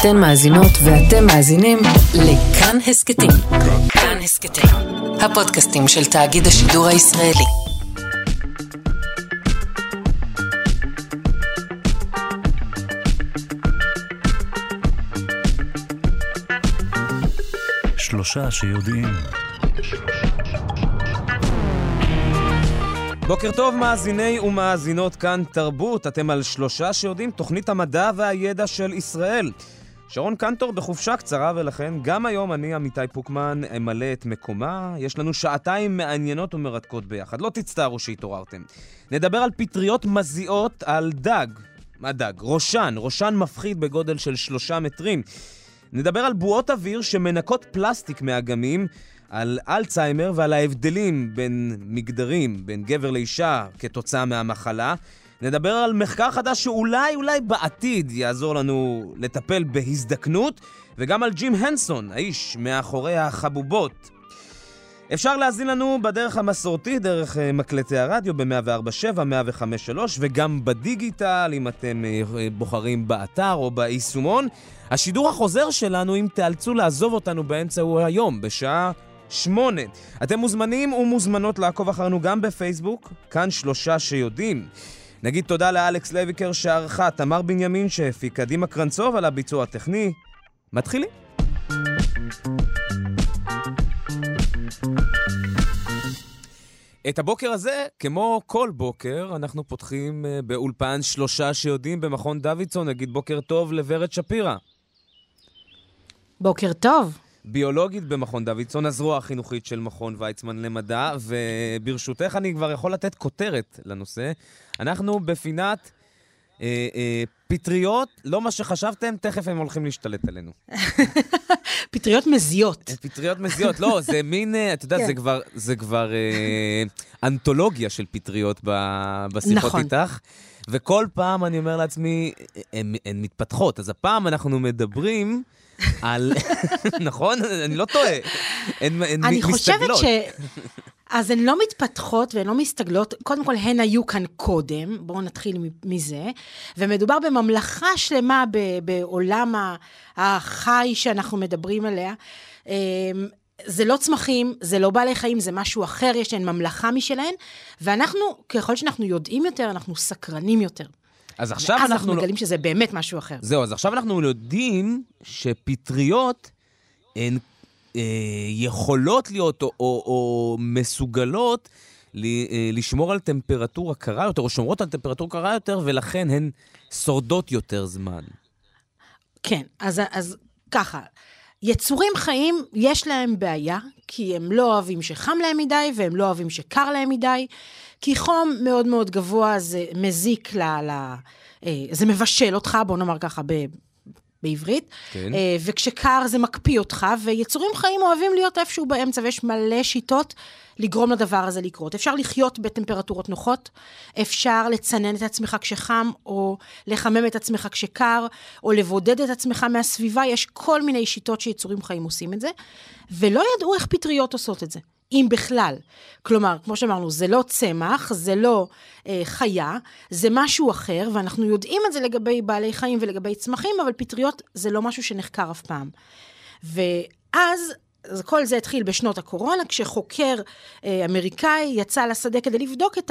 אתן מאזינות ואתם מאזינים לכאן הסכתים. כאן הסכתים, הפודקאסטים של תאגיד השידור הישראלי. שלושה שיודעים. בוקר טוב מאזיני ומאזינות כאן תרבות, אתם על שלושה שיודעים תוכנית המדע והידע של ישראל. שרון קנטור בחופשה קצרה ולכן גם היום אני, עמיתי פוקמן, אמלא את מקומה. יש לנו שעתיים מעניינות ומרתקות ביחד, לא תצטערו שהתעוררתם. נדבר על פטריות מזיעות על דג. מה דג? ראשן, ראשן מפחיד בגודל של שלושה מטרים. נדבר על בועות אוויר שמנקות פלסטיק מאגמים, על אלצהיימר ועל ההבדלים בין מגדרים, בין גבר לאישה כתוצאה מהמחלה. נדבר על מחקר חדש שאולי, אולי בעתיד יעזור לנו לטפל בהזדקנות, וגם על ג'ים הנסון, האיש מאחורי החבובות. אפשר להזין לנו בדרך המסורתית, דרך אה, מקלטי הרדיו ב-104.7, 105.3 וגם בדיגיטל, אם אתם אה, בוחרים באתר או ביישומון. השידור החוזר שלנו, אם תיאלצו לעזוב אותנו באמצע, הוא היום, בשעה שמונה. אתם מוזמנים ומוזמנות לעקוב אחרינו גם בפייסבוק, כאן שלושה שיודעים. נגיד תודה לאלכס לויקר שערכה, תמר בנימין שהפיק, קדימה קרנצוב על הביצוע הטכני. מתחילים. את הבוקר הזה, כמו כל בוקר, אנחנו פותחים אה, באולפן שלושה שיודעים במכון דוידסון. נגיד בוקר טוב לוורד שפירא. בוקר טוב. ביולוגית במכון דוידסון, הזרוע החינוכית של מכון ויצמן למדע, וברשותך אני כבר יכול לתת כותרת לנושא. אנחנו בפינת אה, אה, פטריות, לא מה שחשבתם, תכף הם הולכים להשתלט עלינו. פטריות מזיות. פטריות מזיות, לא, זה מין, אה, את יודעת, כן. זה כבר, זה כבר אה, אנתולוגיה של פטריות ב- בשיחות נכון. איתך. וכל פעם אני אומר לעצמי, הן הן מתפתחות. אז הפעם אנחנו מדברים על... נכון? אני לא טועה. הן הן אני חושבת מסתגלות. ש... אז הן לא מתפתחות והן לא מסתגלות, קודם כל הן היו כאן קודם, בואו נתחיל מזה, ומדובר בממלכה שלמה בעולם החי שאנחנו מדברים עליה. אמ, זה לא צמחים, זה לא בעלי חיים, זה משהו אחר, יש להן ממלכה משלהן, ואנחנו, ככל שאנחנו יודעים יותר, אנחנו סקרנים יותר. אז עכשיו ואז אנחנו... אנחנו לא- מגלים שזה באמת משהו אחר. זהו, אז עכשיו אנחנו יודעים שפטריות הן אה, יכולות להיות או, או, או מסוגלות ל, אה, לשמור על טמפרטורה קרה יותר, או שומרות על טמפרטורה קרה יותר, ולכן הן שורדות יותר זמן. כן, אז, אז ככה, יצורים חיים, יש להם בעיה, כי הם לא אוהבים שחם להם מדי, והם לא אוהבים שקר להם מדי, כי חום מאוד מאוד גבוה זה מזיק ל... ל אה, זה מבשל אותך, בוא נאמר ככה, בעברית. כן. אה, וכשקר זה מקפיא אותך, ויצורים חיים אוהבים להיות איפשהו באמצע, ויש מלא שיטות לגרום לדבר הזה לקרות. אפשר לחיות בטמפרטורות נוחות, אפשר לצנן את עצמך כשחם, או לחמם את עצמך כשקר, או לבודד את עצמך מהסביבה, יש כל מיני שיטות שיצורים חיים עושים את זה, ולא ידעו איך פטריות עושות את זה. אם בכלל. כלומר, כמו שאמרנו, זה לא צמח, זה לא אה, חיה, זה משהו אחר, ואנחנו יודעים את זה לגבי בעלי חיים ולגבי צמחים, אבל פטריות זה לא משהו שנחקר אף פעם. ואז, אז כל זה התחיל בשנות הקורונה, כשחוקר אה, אמריקאי יצא לשדה כדי לבדוק את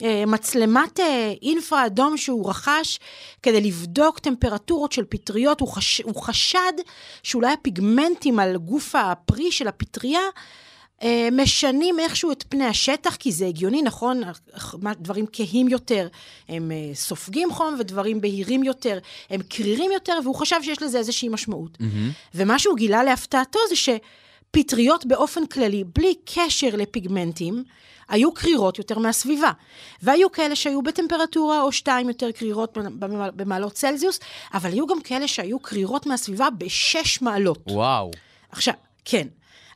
המצלמת אה, אינפרה אדום שהוא רכש, כדי לבדוק טמפרטורות של פטריות. הוא, חש, הוא חשד שאולי הפיגמנטים על גוף הפרי של הפטריה, אה, משנים איכשהו את פני השטח, כי זה הגיוני, נכון? דברים כהים יותר, הם אה, סופגים חום, ודברים בהירים יותר, הם קרירים יותר, והוא חשב שיש לזה איזושהי משמעות. ומה שהוא גילה להפתעתו זה שפטריות באופן כללי, בלי קשר לפיגמנטים, היו קרירות יותר מהסביבה. והיו כאלה שהיו בטמפרטורה או שתיים יותר קרירות במעל- במעלות צלזיוס, אבל היו גם כאלה שהיו קרירות מהסביבה בשש מעלות. וואו. עכשיו, כן.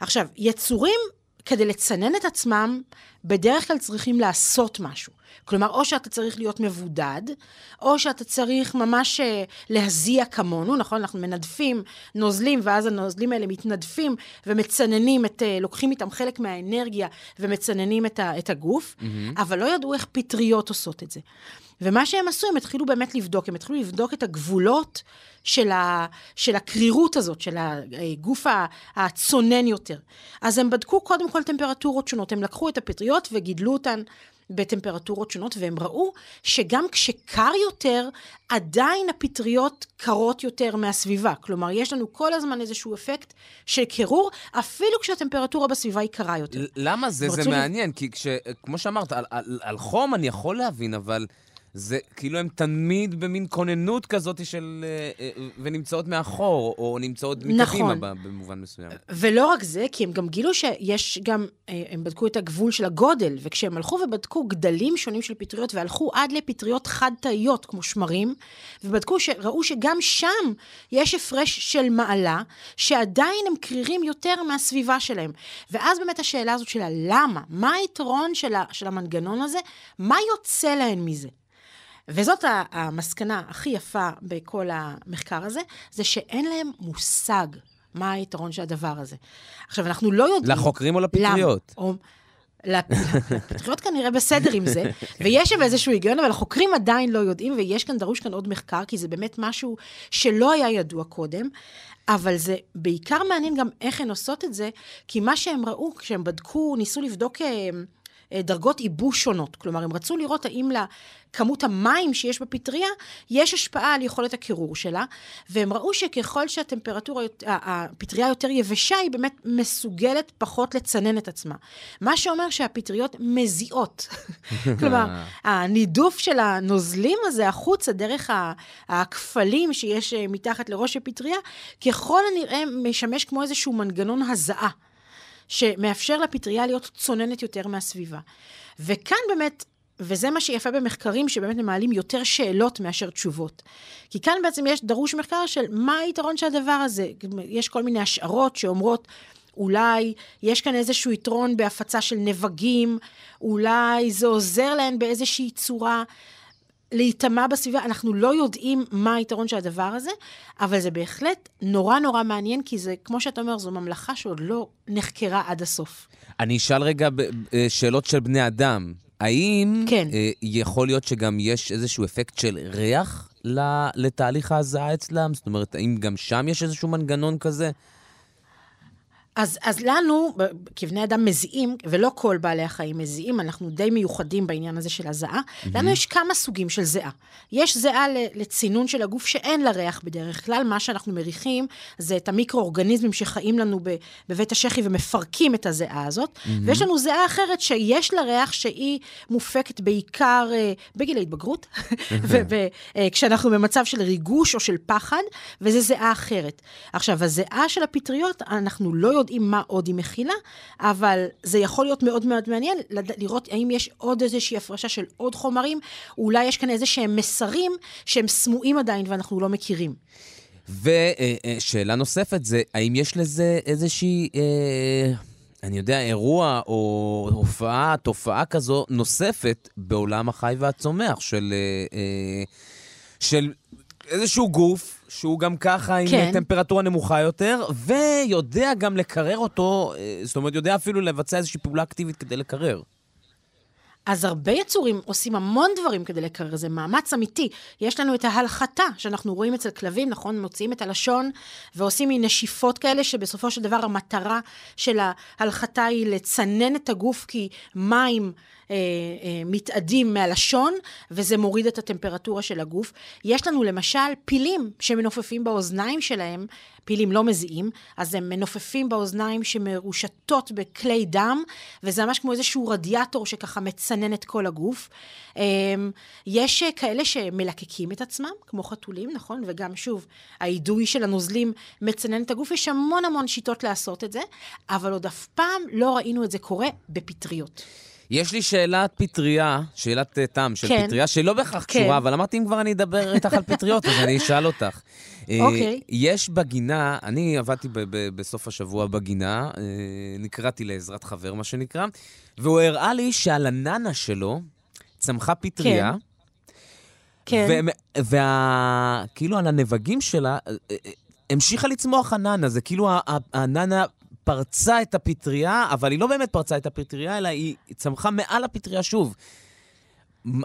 עכשיו, יצורים, כדי לצנן את עצמם, בדרך כלל צריכים לעשות משהו. כלומר, או שאתה צריך להיות מבודד, או שאתה צריך ממש אה, להזיע כמונו, נכון? אנחנו מנדפים נוזלים, ואז הנוזלים האלה מתנדפים ומצננים את, אה, לוקחים איתם חלק מהאנרגיה ומצננים את, ה, את הגוף, mm-hmm. אבל לא ידעו איך פטריות עושות את זה. ומה שהם עשו, הם התחילו באמת לבדוק, הם התחילו לבדוק את הגבולות של, ה, של הקרירות הזאת, של הגוף הצונן יותר. אז הם בדקו קודם כל טמפרטורות שונות, הם לקחו את הפטריות וגידלו אותן בטמפרטורות שונות, והם ראו שגם כשקר יותר, עדיין הפטריות קרות יותר מהסביבה. כלומר, יש לנו כל הזמן איזשהו אפקט של קירור, אפילו כשהטמפרטורה בסביבה היא קרה יותר. למה זה? זה מעניין, כי כש, כמו שאמרת, על, על, על חום אני יכול להבין, אבל... זה כאילו הם תמיד במין כוננות כזאת של... אה, אה, ונמצאות מאחור, או נמצאות מקדימה נכון. במובן מסוים. ולא רק זה, כי הם גם גילו שיש גם, אה, הם בדקו את הגבול של הגודל, וכשהם הלכו ובדקו גדלים שונים של פטריות, והלכו עד לפטריות חד-תאיות, כמו שמרים, ובדקו, ראו שגם שם יש הפרש של מעלה, שעדיין הם קרירים יותר מהסביבה שלהם. ואז באמת השאלה הזאת של הלמה, מה היתרון של, של המנגנון הזה, מה יוצא להם מזה? וזאת המסקנה הכי יפה בכל המחקר הזה, זה שאין להם מושג מה היתרון של הדבר הזה. עכשיו, אנחנו לא יודעים... לחוקרים או לפטריות? למה, או... לפטריות כנראה בסדר עם זה, ויש שם איזשהו היגיון, אבל החוקרים עדיין לא יודעים, ויש כאן, דרוש כאן עוד מחקר, כי זה באמת משהו שלא היה ידוע קודם, אבל זה בעיקר מעניין גם איך הן עושות את זה, כי מה שהם ראו, כשהם בדקו, ניסו לבדוק אה, אה, דרגות ייבוש שונות. כלומר, הם רצו לראות האם לכמות המים שיש בפטריה, יש השפעה על יכולת הקירור שלה, והם ראו שככל שהטמפרטורה, הפטריה יותר יבשה, היא באמת מסוגלת פחות לצנן את עצמה. מה שאומר שהפטריות מזיעות. כלומר, הנידוף של הנוזלים הזה החוצה, דרך הכפלים שיש אה, מתחת לראש הפטריה, ככל הנראה משמש כמו איזשהו מנגנון הזעה. שמאפשר לפטריה להיות צוננת יותר מהסביבה. וכאן באמת, וזה מה שיפה במחקרים, שבאמת מעלים יותר שאלות מאשר תשובות. כי כאן בעצם יש דרוש מחקר של מה היתרון של הדבר הזה. יש כל מיני השערות שאומרות, אולי יש כאן איזשהו יתרון בהפצה של נבגים, אולי זה עוזר להן באיזושהי צורה. להיטמע בסביבה, אנחנו לא יודעים מה היתרון של הדבר הזה, אבל זה בהחלט נורא נורא מעניין, כי זה, כמו שאתה אומר, זו ממלכה שעוד לא נחקרה עד הסוף. אני אשאל רגע אה, שאלות של בני אדם. האם כן. אה, יכול להיות שגם יש איזשהו אפקט של ריח לתהליך ההזעה אצלם? זאת אומרת, האם גם שם יש איזשהו מנגנון כזה? אז, אז לנו, כבני אדם מזיעים, ולא כל בעלי החיים מזיעים, אנחנו די מיוחדים בעניין הזה של הזעה. Mm-hmm. לנו יש כמה סוגים של זיעה. יש זיעה לצינון של הגוף שאין לה ריח בדרך כלל, מה שאנחנו מריחים זה את המיקרואורגניזמים שחיים לנו בבית השחי ומפרקים את הזיעה הזאת, mm-hmm. ויש לנו זיעה אחרת שיש לה ריח שהיא מופקת בעיקר uh, בגיל ההתבגרות, וכשאנחנו uh, במצב של ריגוש או של פחד, וזה זיעה אחרת. עכשיו, הזיעה של הפטריות, אנחנו לא יודעים... יודעים מה עוד היא מכילה, אבל זה יכול להיות מאוד מאוד מעניין לראות האם יש עוד איזושהי הפרשה של עוד חומרים, אולי יש כאן איזה שהם מסרים שהם סמויים עדיין ואנחנו לא מכירים. ושאלה נוספת זה, האם יש לזה איזושהי... אה... אני יודע, אירוע או הופעה, תופעה כזו נוספת בעולם החי והצומח של, אה, אה של איזשהו גוף שהוא גם ככה עם כן. טמפרטורה נמוכה יותר, ויודע גם לקרר אותו, אה, זאת אומרת, יודע אפילו לבצע איזושהי פעולה אקטיבית כדי לקרר. אז הרבה יצורים עושים המון דברים כדי לקרר, זה מאמץ אמיתי. יש לנו את ההלחתה, שאנחנו רואים אצל כלבים, נכון? מוציאים את הלשון ועושים מין נשיפות כאלה, שבסופו של דבר המטרה של ההלחתה היא לצנן את הגוף, כי מים... אה, אה, מתאדים מהלשון, וזה מוריד את הטמפרטורה של הגוף. יש לנו למשל פילים שמנופפים באוזניים שלהם, פילים לא מזיעים, אז הם מנופפים באוזניים שמרושתות בכלי דם, וזה ממש כמו איזשהו רדיאטור שככה מצנן את כל הגוף. אה, יש כאלה שמלקקים את עצמם, כמו חתולים, נכון? וגם, שוב, האידוי של הנוזלים מצנן את הגוף. יש המון המון שיטות לעשות את זה, אבל עוד אף פעם לא ראינו את זה קורה בפטריות. יש לי שאלת פטריה, שאלת תם של כן. פטריה, שלא בהכרח כן. קשורה, אבל אמרתי, אם כבר אני אדבר איתך על פטריות, אז אני אשאל אותך. אה, אוקיי. Okay. יש בגינה, אני עבדתי ב- ב- בסוף השבוע בגינה, uh, נקראתי לעזרת חבר, מה שנקרא, והוא הראה לי שעל הננה שלו צמחה פטריה. כן. כן. וכאילו על הנבגים שלה, המשיכה לצמוח הננה, זה כאילו הננה פרצה את הפטריה, אבל היא לא באמת פרצה את הפטריה, אלא היא צמחה מעל הפטריה שוב.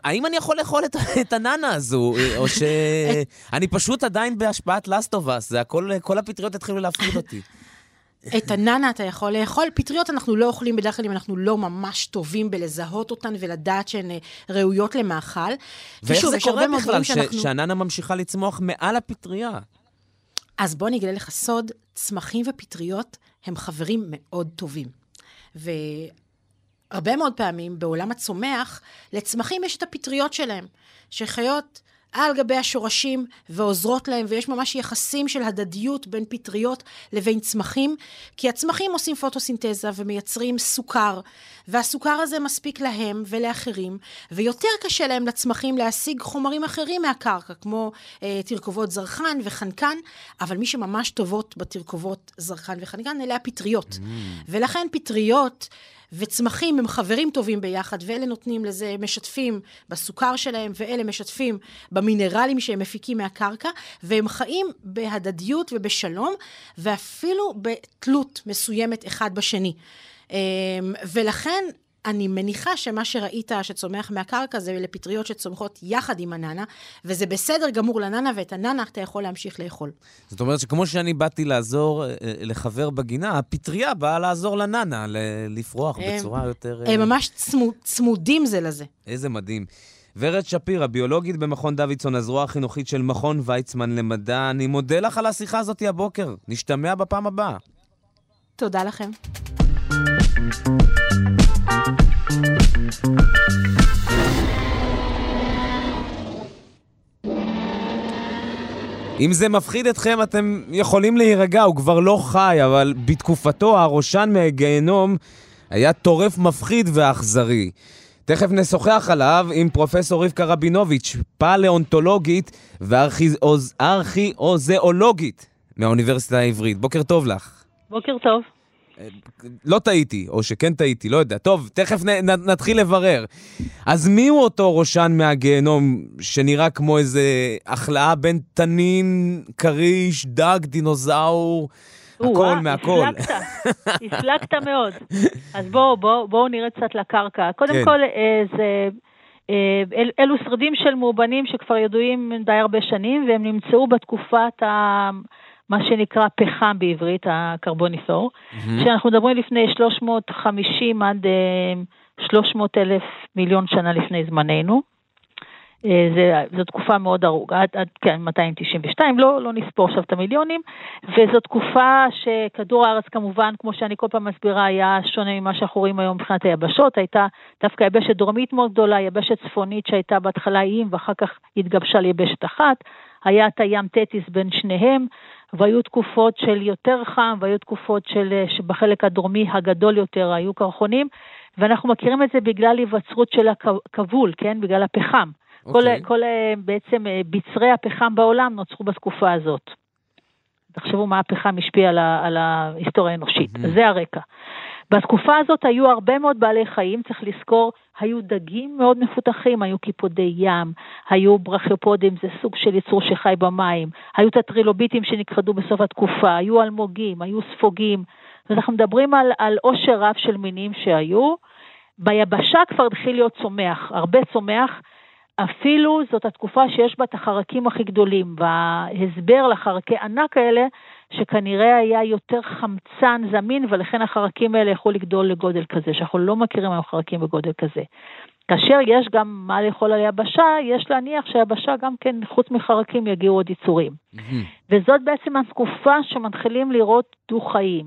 האם אני יכול לאכול את, את הננה הזו, או שאני פשוט עדיין בהשפעת לסטובס, זה הכל, כל הפטריות התחילו להפחיד אותי. את הננה אתה יכול לאכול. פטריות אנחנו לא אוכלים בדרך כלל אם אנחנו לא ממש טובים בלזהות אותן ולדעת שהן אה, ראויות למאכל. ואיך זה קורה בכלל שאנחנו... שהננה ממשיכה לצמוח מעל הפטריה? אז בוא אני אגלה לך סוד, צמחים ופטריות הם חברים מאוד טובים. והרבה מאוד פעמים בעולם הצומח, לצמחים יש את הפטריות שלהם, שחיות על גבי השורשים ועוזרות להם, ויש ממש יחסים של הדדיות בין פטריות לבין צמחים, כי הצמחים עושים פוטוסינתזה ומייצרים סוכר, והסוכר הזה מספיק להם ולאחרים, ויותר קשה להם לצמחים להשיג חומרים אחרים מהקרקע, כמו אה, תרכובות זרחן וחנקן, אבל מי שממש טובות בתרכובות זרחן וחנקן אלה הפטריות. Mm. ולכן פטריות... וצמחים הם חברים טובים ביחד, ואלה נותנים לזה, משתפים בסוכר שלהם, ואלה משתפים במינרלים שהם מפיקים מהקרקע, והם חיים בהדדיות ובשלום, ואפילו בתלות מסוימת אחד בשני. אמ, ולכן אני מניחה שמה שראית שצומח מהקרקע זה לפטריות שצומחות יחד עם הננה, וזה בסדר גמור לננה, ואת הננה אתה יכול להמשיך לאכול. זאת אומרת שכמו שאני באתי לעזור אה, אה, לחבר בגינה, הפטריה באה לעזור לננה לפרוח הם, בצורה יותר... הם אה, ממש צמוד, צמודים זה לזה. איזה מדהים. ורד שפירא, ביולוגית במכון דוידסון, הזרוע החינוכית של מכון ויצמן למדע, אני מודה לך על השיחה הזאת הבוקר. נשתמע בפעם הבאה. תודה לכם. אם זה מפחיד אתכם, אתם יכולים להירגע, הוא כבר לא חי, אבל בתקופתו הראשן מהגיהנום היה טורף מפחיד ואכזרי. תכף נשוחח עליו עם פרופסור רבקה רבינוביץ', פלאונטולוגית וארכיאוזיאולוגית מהאוניברסיטה העברית. בוקר טוב לך. בוקר טוב. לא טעיתי, או שכן טעיתי, לא יודע. טוב, תכף נ, נ, נתחיל לברר. אז מי הוא אותו ראשן מהגיהנום שנראה כמו איזה החלאה בין תנין, כריש, דג, דינוזאור, הכל מהכל? הפלגת, הפלגת מאוד. אז בואו בוא, בוא נראה קצת לקרקע. קודם כן. כל, אה, זה... אה, אל, אלו שרידים של מאובנים שכבר ידועים די הרבה שנים, והם נמצאו בתקופת ה... מה שנקרא פחם בעברית, הקרבוניפור, mm-hmm. שאנחנו מדברים לפני 350 עד 300 אה, אלף מיליון שנה לפני זמננו. אה, זה, זו תקופה מאוד ארוכה, עד, עד כן, 292, לא, לא נספור עכשיו את המיליונים, וזו תקופה שכדור הארץ כמובן, כמו שאני כל פעם מסבירה, היה שונה ממה שאנחנו רואים היום מבחינת היבשות, הייתה דווקא יבשת דרומית מאוד גדולה, יבשת צפונית שהייתה בהתחלה איים ואחר כך התגבשה ליבשת אחת, היה את הים תטיס בין שניהם, והיו תקופות של יותר חם, והיו תקופות של, שבחלק הדרומי הגדול יותר היו קרחונים, ואנחנו מכירים את זה בגלל היווצרות של הכבול, כן? בגלל הפחם. Okay. כל, אוקיי. כל בעצם אה, בצרי הפחם בעולם נוצרו בתקופה הזאת. תחשבו מה הפחם השפיע על, על ההיסטוריה האנושית, mm-hmm. זה הרקע. בתקופה הזאת היו הרבה מאוד בעלי חיים, צריך לזכור, היו דגים מאוד מפותחים, היו קיפודי ים, היו ברכיופודים, זה סוג של יצור שחי במים, היו את הטרילוביטים שנכחדו בסוף התקופה, היו אלמוגים, היו ספוגים, ואנחנו מדברים על, על עושר רב של מינים שהיו. ביבשה כבר התחיל להיות צומח, הרבה צומח, אפילו זאת התקופה שיש בה את החרקים הכי גדולים, וההסבר לחרקי ענק האלה, שכנראה היה יותר חמצן זמין, ולכן החרקים האלה יכלו לגדול לגודל כזה, שאנחנו לא מכירים היום חרקים בגודל כזה. כאשר יש גם מה לאכול על יבשה, יש להניח שהיבשה גם כן, חוץ מחרקים, יגיעו עוד יצורים. וזאת בעצם התקופה שמתחילים לראות דו-חיים,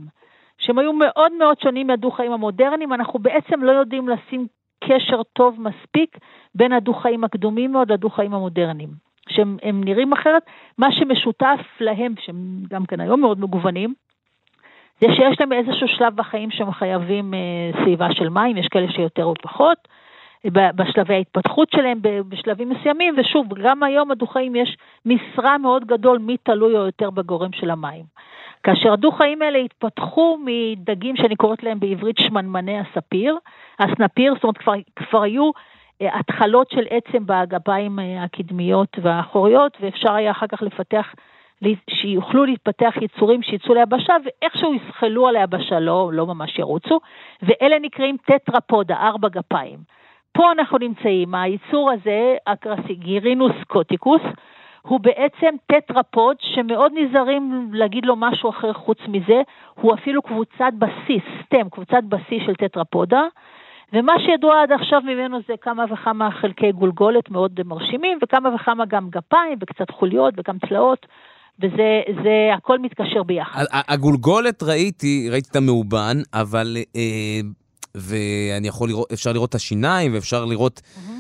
שהם היו מאוד מאוד שונים מהדו-חיים המודרניים, אנחנו בעצם לא יודעים לשים קשר טוב מספיק בין הדו-חיים הקדומים מאוד לדו-חיים המודרניים. שהם נראים אחרת, מה שמשותף להם, שהם גם כן היום מאוד מגוונים, זה שיש להם איזשהו שלב בחיים שהם חייבים אה, סביבה של מים, יש כאלה שיותר או פחות, בשלבי ההתפתחות שלהם בשלבים מסוימים, ושוב, גם היום הדו-חיים יש משרה מאוד גדול מי תלוי או יותר בגורם של המים. כאשר הדו-חיים האלה התפתחו מדגים שאני קוראת להם בעברית שמנמני הספיר, הסנפיר, זאת אומרת כבר, כבר היו התחלות של עצם בגפיים אה, הקדמיות והאחוריות, ואפשר היה אחר כך לפתח, שיוכלו להתפתח יצורים שיצאו ליבשה, ואיכשהו יסחלו על היבשה, לא, לא ממש ירוצו, ואלה נקראים טטרפודה, ארבע גפיים. פה אנחנו נמצאים, היצור הזה, הקרסיגירינוס קוטיקוס, הוא בעצם טטרפוד שמאוד נזהרים להגיד לו משהו אחר חוץ מזה, הוא אפילו קבוצת בסיס, stem, קבוצת בסיס של טטרפודה, ומה שידוע עד עכשיו ממנו זה כמה וכמה חלקי גולגולת מאוד מרשימים, וכמה וכמה גם גפיים, וקצת חוליות, וגם צלעות. וזה זה, הכל מתקשר ביחד. הגולגולת ראיתי, ראיתי את המאובן, אבל, אה, ואני יכול לראות, אפשר לראות את השיניים, ואפשר לראות mm-hmm.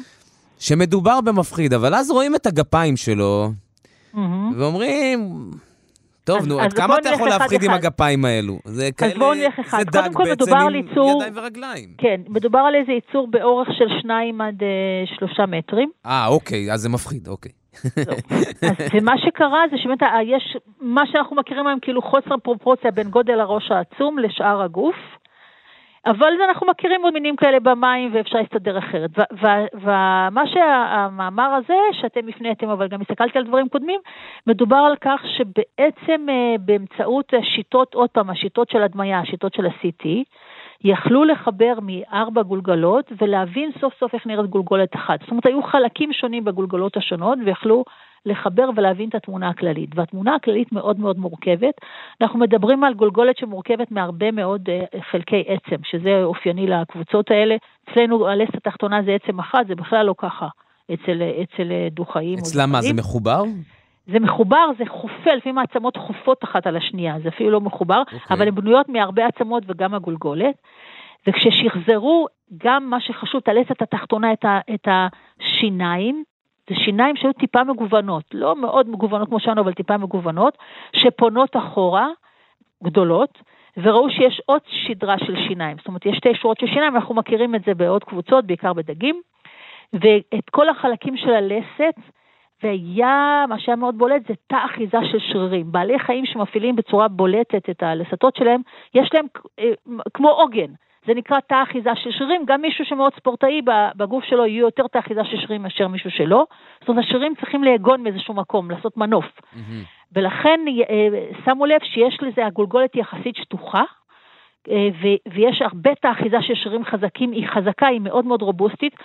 שמדובר במפחיד, אבל אז רואים את הגפיים שלו, mm-hmm. ואומרים, טוב, אז, נו, עד כמה אתה יכול להפחיד אחד. עם הגפיים האלו? זה כאלה, אז בואו נלך אחד. זה דג בעצם עם יצור, ידיים ורגליים. כן, מדובר על איזה יצור באורך של שניים עד uh, שלושה מטרים. אה, אוקיי, אז זה מפחיד, אוקיי. ומה שקרה זה שבאמת יש, מה שאנחנו מכירים היום כאילו חוסר פרופורציה בין גודל הראש העצום לשאר הגוף. אבל אנחנו מכירים עוד מינים כאלה במים ואפשר להסתדר אחרת. ומה שהמאמר הזה, שאתם הפניתם, אבל גם הסתכלתי על דברים קודמים, מדובר על כך שבעצם אה, באמצעות שיטות, עוד פעם, השיטות של הדמיה, השיטות של ה-CT, יכלו לחבר מארבע גולגלות ולהבין סוף סוף איך נראית גולגולת אחת. זאת אומרת, היו חלקים שונים בגולגלות השונות ויכלו לחבר ולהבין את התמונה הכללית. והתמונה הכללית מאוד מאוד מורכבת. אנחנו מדברים על גולגולת שמורכבת מהרבה מאוד uh, חלקי עצם, שזה אופייני לקבוצות האלה. אצלנו הלסת התחתונה זה עצם אחת, זה בכלל לא ככה אצל, אצל אה, דו-חיים. אצלם מה, זה מחובר? זה מחובר, זה חופה, לפעמים העצמות חופות אחת על השנייה, זה אפילו לא מחובר, okay. אוקיי. אבל הן בנויות מהרבה עצמות וגם הגולגולת. וכששחזרו גם מה שחשוב, את הלסת התחתונה, את, ה, את השיניים, זה שיניים שהיו טיפה מגוונות, לא מאוד מגוונות כמו שלנו, אבל טיפה מגוונות, שפונות אחורה, גדולות, וראו שיש עוד שדרה של שיניים. זאת אומרת, יש שתי שורות של שיניים, אנחנו מכירים את זה בעוד קבוצות, בעיקר בדגים, ואת כל החלקים של הלסת, והיה, מה שהיה מאוד בולט זה תא אחיזה של שרירים. בעלי חיים שמפעילים בצורה בולטת את הלסתות שלהם, יש להם אה, כמו עוגן. זה נקרא תא אחיזה של שרירים, גם מישהו שמאוד ספורטאי בגוף שלו יהיו יותר תא אחיזה של שרירים מאשר מישהו שלא. זאת אומרת, השרירים צריכים לאגון מאיזשהו מקום, לעשות מנוף. Mm-hmm. ולכן אה, שמו לב שיש לזה, הגולגולת יחסית שטוחה, אה, ויש הרבה תא אחיזה של שרירים חזקים, היא חזקה, היא מאוד מאוד רובוסטית,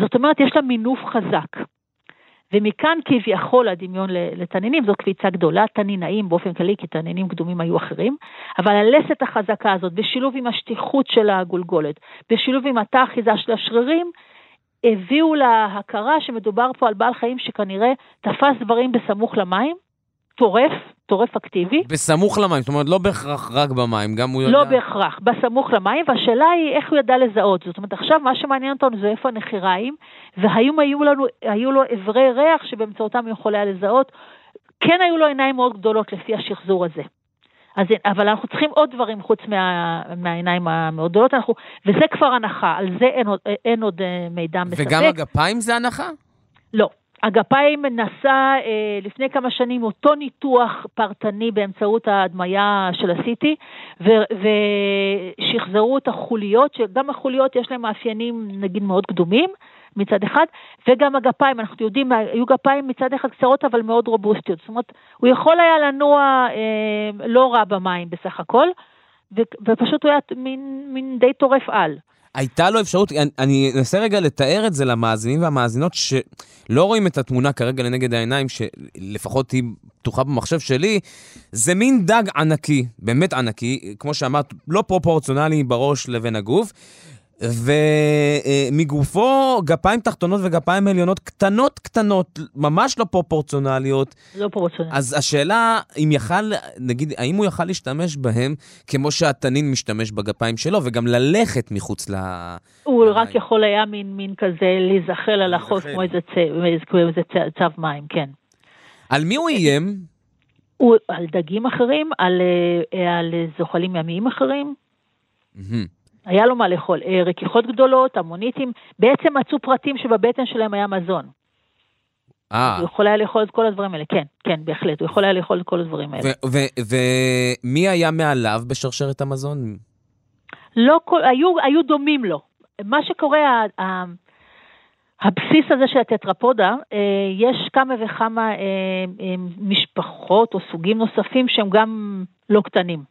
זאת אומרת, יש לה מינוף חזק. ומכאן כביכול הדמיון לתנינים, זאת קפיצה גדולה, תנינאים באופן כללי, כי תנינים קדומים היו אחרים, אבל הלסת החזקה הזאת, בשילוב עם השטיחות של הגולגולת, בשילוב עם התא האחיזה של השרירים, הביאו להכרה שמדובר פה על בעל חיים שכנראה תפס דברים בסמוך למים, טורף, טורף אקטיבי. בסמוך למים, זאת אומרת לא בהכרח רק במים, גם הוא לא יודע... לא בהכרח, בסמוך למים, והשאלה היא איך הוא ידע לזהות. זאת אומרת, עכשיו מה שמעניין אותנו זה איפה הנחיריים, והיום היו, לנו, היו לו אברי ריח שבאמצעותם הוא יכול היה לזהות. כן היו לו עיניים מאוד גדולות לפי השחזור הזה. אז, אבל אנחנו צריכים עוד דברים חוץ מה, מהעיניים המאוד גדולות, אנחנו, וזה כבר הנחה, על זה אין, אין עוד אה, מידע מספק. וגם הגפיים זה הנחה? לא. הגפיים נעשה אה, לפני כמה שנים אותו ניתוח פרטני באמצעות ההדמיה של ה-CT, ושחזרו את החוליות, שגם החוליות יש להן מאפיינים נגיד מאוד קדומים מצד אחד, וגם הגפיים, אנחנו יודעים, היו גפיים מצד אחד קצרות אבל מאוד רובוסטיות, זאת אומרת, הוא יכול היה לנוע אה, לא רע במים בסך הכל, ופשוט הוא היה מין, מין די טורף על. הייתה לו אפשרות, אני, אני אנסה רגע לתאר את זה למאזינים והמאזינות שלא רואים את התמונה כרגע לנגד העיניים, שלפחות היא פתוחה במחשב שלי, זה מין דג ענקי, באמת ענקי, כמו שאמרת, לא פרופורציונלי בראש לבין הגוף, ומגופו גפיים תחתונות וגפיים עליונות קטנות קטנות, ממש לא פרופורציונליות. לא פרופורציונליות. אז השאלה, אם יכל, נגיד, האם הוא יכל להשתמש בהם כמו שהתנין משתמש בגפיים שלו, וגם ללכת מחוץ ל... הוא למים. רק יכול היה מין, מין כזה להיזחל על החוף כמו איזה, צ... כמו איזה צ... צו מים, כן. על מי הוא איים? הוא, על דגים אחרים, על, אה, על זוחלים ימיים אחרים. Mm-hmm. היה לו מה לאכול. אה, רכיחות גדולות, המוניטים, בעצם מצאו פרטים שבבטן שלהם היה מזון. אה. הוא יכול היה לאכול את כל הדברים האלה, כן, כן, בהחלט, הוא יכול היה לאכול את כל הדברים האלה. ומי היה מעליו בשרשרת המזון? לא, היו, היו דומים לו. מה שקורה, הבסיס הזה של הטטרפודה, אה, יש כמה וכמה אה, משפחות או סוגים נוספים שהם גם לא קטנים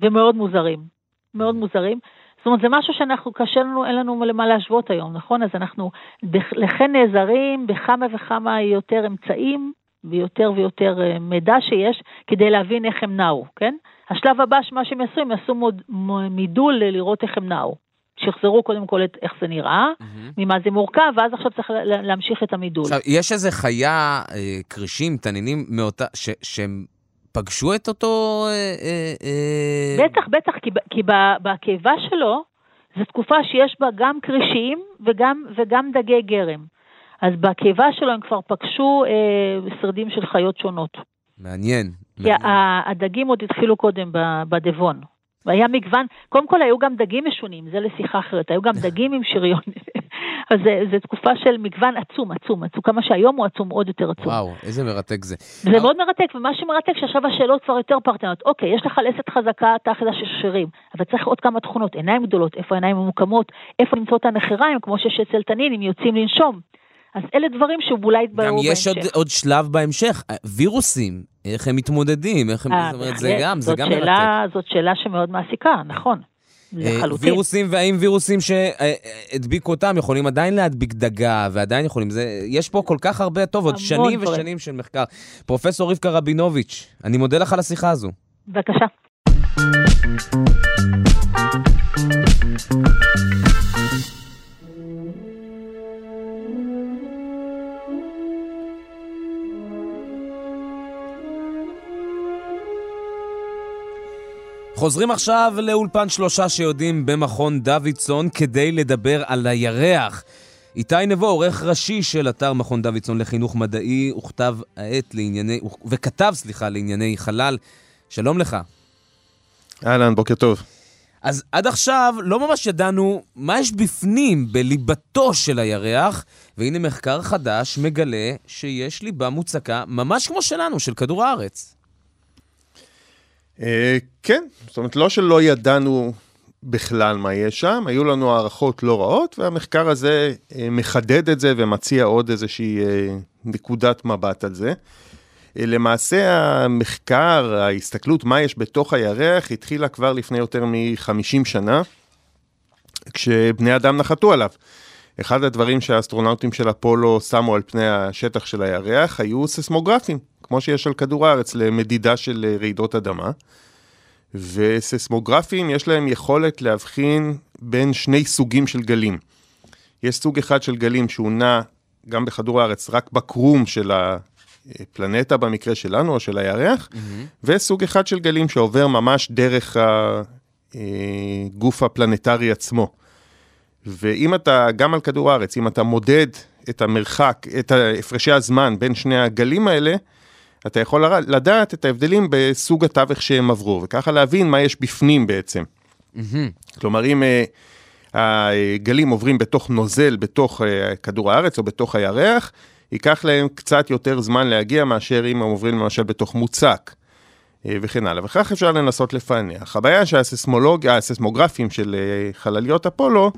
ומאוד מוזרים. מאוד מוזרים. זאת אומרת, זה משהו שאנחנו, קשה לנו, אין לנו למה להשוות היום, נכון? אז אנחנו לכן נעזרים בכמה וכמה יותר אמצעים ויותר ויותר אה, מידע שיש כדי להבין איך הם נעו, כן? השלב הבא, מה שהם יעשו, הם יעשו מידול לראות איך הם נעו. שחזרו קודם כל את איך זה נראה, mm-hmm. ממה זה מורכב, ואז עכשיו צריך להמשיך את המידול. עכשיו, יש איזה חיה, אה, כרישים, תנינים, מאותה, ש, שהם פגשו את אותו... אה, אה, אה... בטח, בטח, כי, כי בקיבה שלו, זו תקופה שיש בה גם כרישים וגם, וגם דגי גרם. אז בקיבה שלו הם כבר פגשו אה, שרידים של חיות שונות. מעניין. כי מעניין. הדגים עוד התחילו קודם בדבון. והיה מגוון, קודם כל היו גם דגים משונים, זה לשיחה אחרת, היו גם דגים עם שריון. אז זו תקופה של מגוון עצום, עצום, עצום, כמה שהיום הוא עצום, עוד יותר עצום. וואו, איזה מרתק זה. זה מאוד מרתק, ומה שמרתק, שעכשיו השאלות כבר יותר פרטניות. אוקיי, יש לך לסת חזקה תחת השרירים, אבל צריך עוד כמה תכונות, עיניים גדולות, איפה העיניים ממוקמות, איפה למצוא את הנחיריים, כמו שיש אצל תנינים, יוצאים לנשום. אז אלה דברים שאולי יתבררו בהמשך. גם יש עוד, עוד שלב בהמשך, וירוסים, איך הם מתמודדים, איך הם, 아, אה, זאת אומרת, זה גם, זה גם שאלה, מרתק. זאת שאלה שמאוד מעסיקה, נכון. אה, לחלוטין. וירוסים, והאם וירוסים שהדביקו אותם יכולים עדיין להדביק דגה, ועדיין יכולים, זה, יש פה כל כך הרבה, טוב, עוד שנים דברים. ושנים של מחקר. פרופסור רבקה רבינוביץ', אני מודה לך על השיחה הזו. בבקשה. חוזרים עכשיו לאולפן שלושה שיודעים במכון דוידסון כדי לדבר על הירח. איתי נבו, עורך ראשי של אתר מכון דוידסון לחינוך מדעי, וכתב העת לענייני, וכתב, סליחה, לענייני חלל. שלום לך. אהלן, בוקר טוב. אז עד עכשיו לא ממש ידענו מה יש בפנים, בליבתו של הירח, והנה מחקר חדש מגלה שיש ליבה מוצקה ממש כמו שלנו, של כדור הארץ. אה, כן, זאת אומרת, לא שלא ידענו בכלל מה יש שם, היו לנו הערכות לא רעות, והמחקר הזה אה, מחדד את זה ומציע עוד איזושהי אה, נקודת מבט על זה. למעשה המחקר, ההסתכלות מה יש בתוך הירח, התחילה כבר לפני יותר מ-50 שנה, כשבני אדם נחתו עליו. אחד הדברים שהאסטרונאוטים של אפולו שמו על פני השטח של הירח היו ססמוגרפים. כמו שיש על כדור הארץ, למדידה של אה, רעידות אדמה. וססמוגרפים, יש להם יכולת להבחין בין שני סוגים של גלים. יש סוג אחד של גלים שהוא נע גם בכדור הארץ, רק בקרום של הפלנטה במקרה שלנו, או של הירח, mm-hmm. וסוג אחד של גלים שעובר ממש דרך הגוף אה, הפלנטרי עצמו. ואם אתה, גם על כדור הארץ, אם אתה מודד את המרחק, את הפרשי הזמן בין שני הגלים האלה, אתה יכול לדעת את ההבדלים בסוג התווך שהם עברו, וככה להבין מה יש בפנים בעצם. Mm-hmm. כלומר, אם uh, הגלים עוברים בתוך נוזל, בתוך uh, כדור הארץ או בתוך הירח, ייקח להם קצת יותר זמן להגיע מאשר אם הם עוברים למשל בתוך מוצק. uh, וכן הלאה, וכך אפשר לנסות לפענח. הבעיה שהססמוגרפים של חלליות אפולו,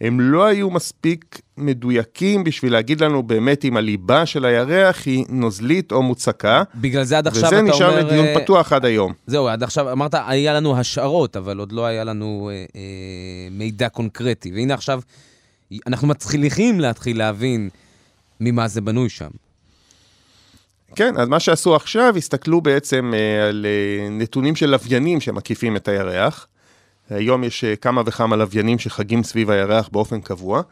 הם לא היו מספיק מדויקים בשביל להגיד לנו באמת אם הליבה של הירח היא נוזלית או מוצקה. בגלל זה עד עכשיו אתה אומר... וזה נשאר לדיון אה, פתוח עד היום. זהו, עד עכשיו אמרת, היה לנו השערות, אבל עוד לא היה לנו אה, אה, מידע קונקרטי. והנה עכשיו, אנחנו מצליחים להתחיל להבין ממה זה בנוי שם. כן, אז מה שעשו עכשיו, הסתכלו בעצם אה, על אה, נתונים של לוויינים שמקיפים את הירח. היום יש אה, כמה וכמה לוויינים שחגים סביב הירח באופן קבוע,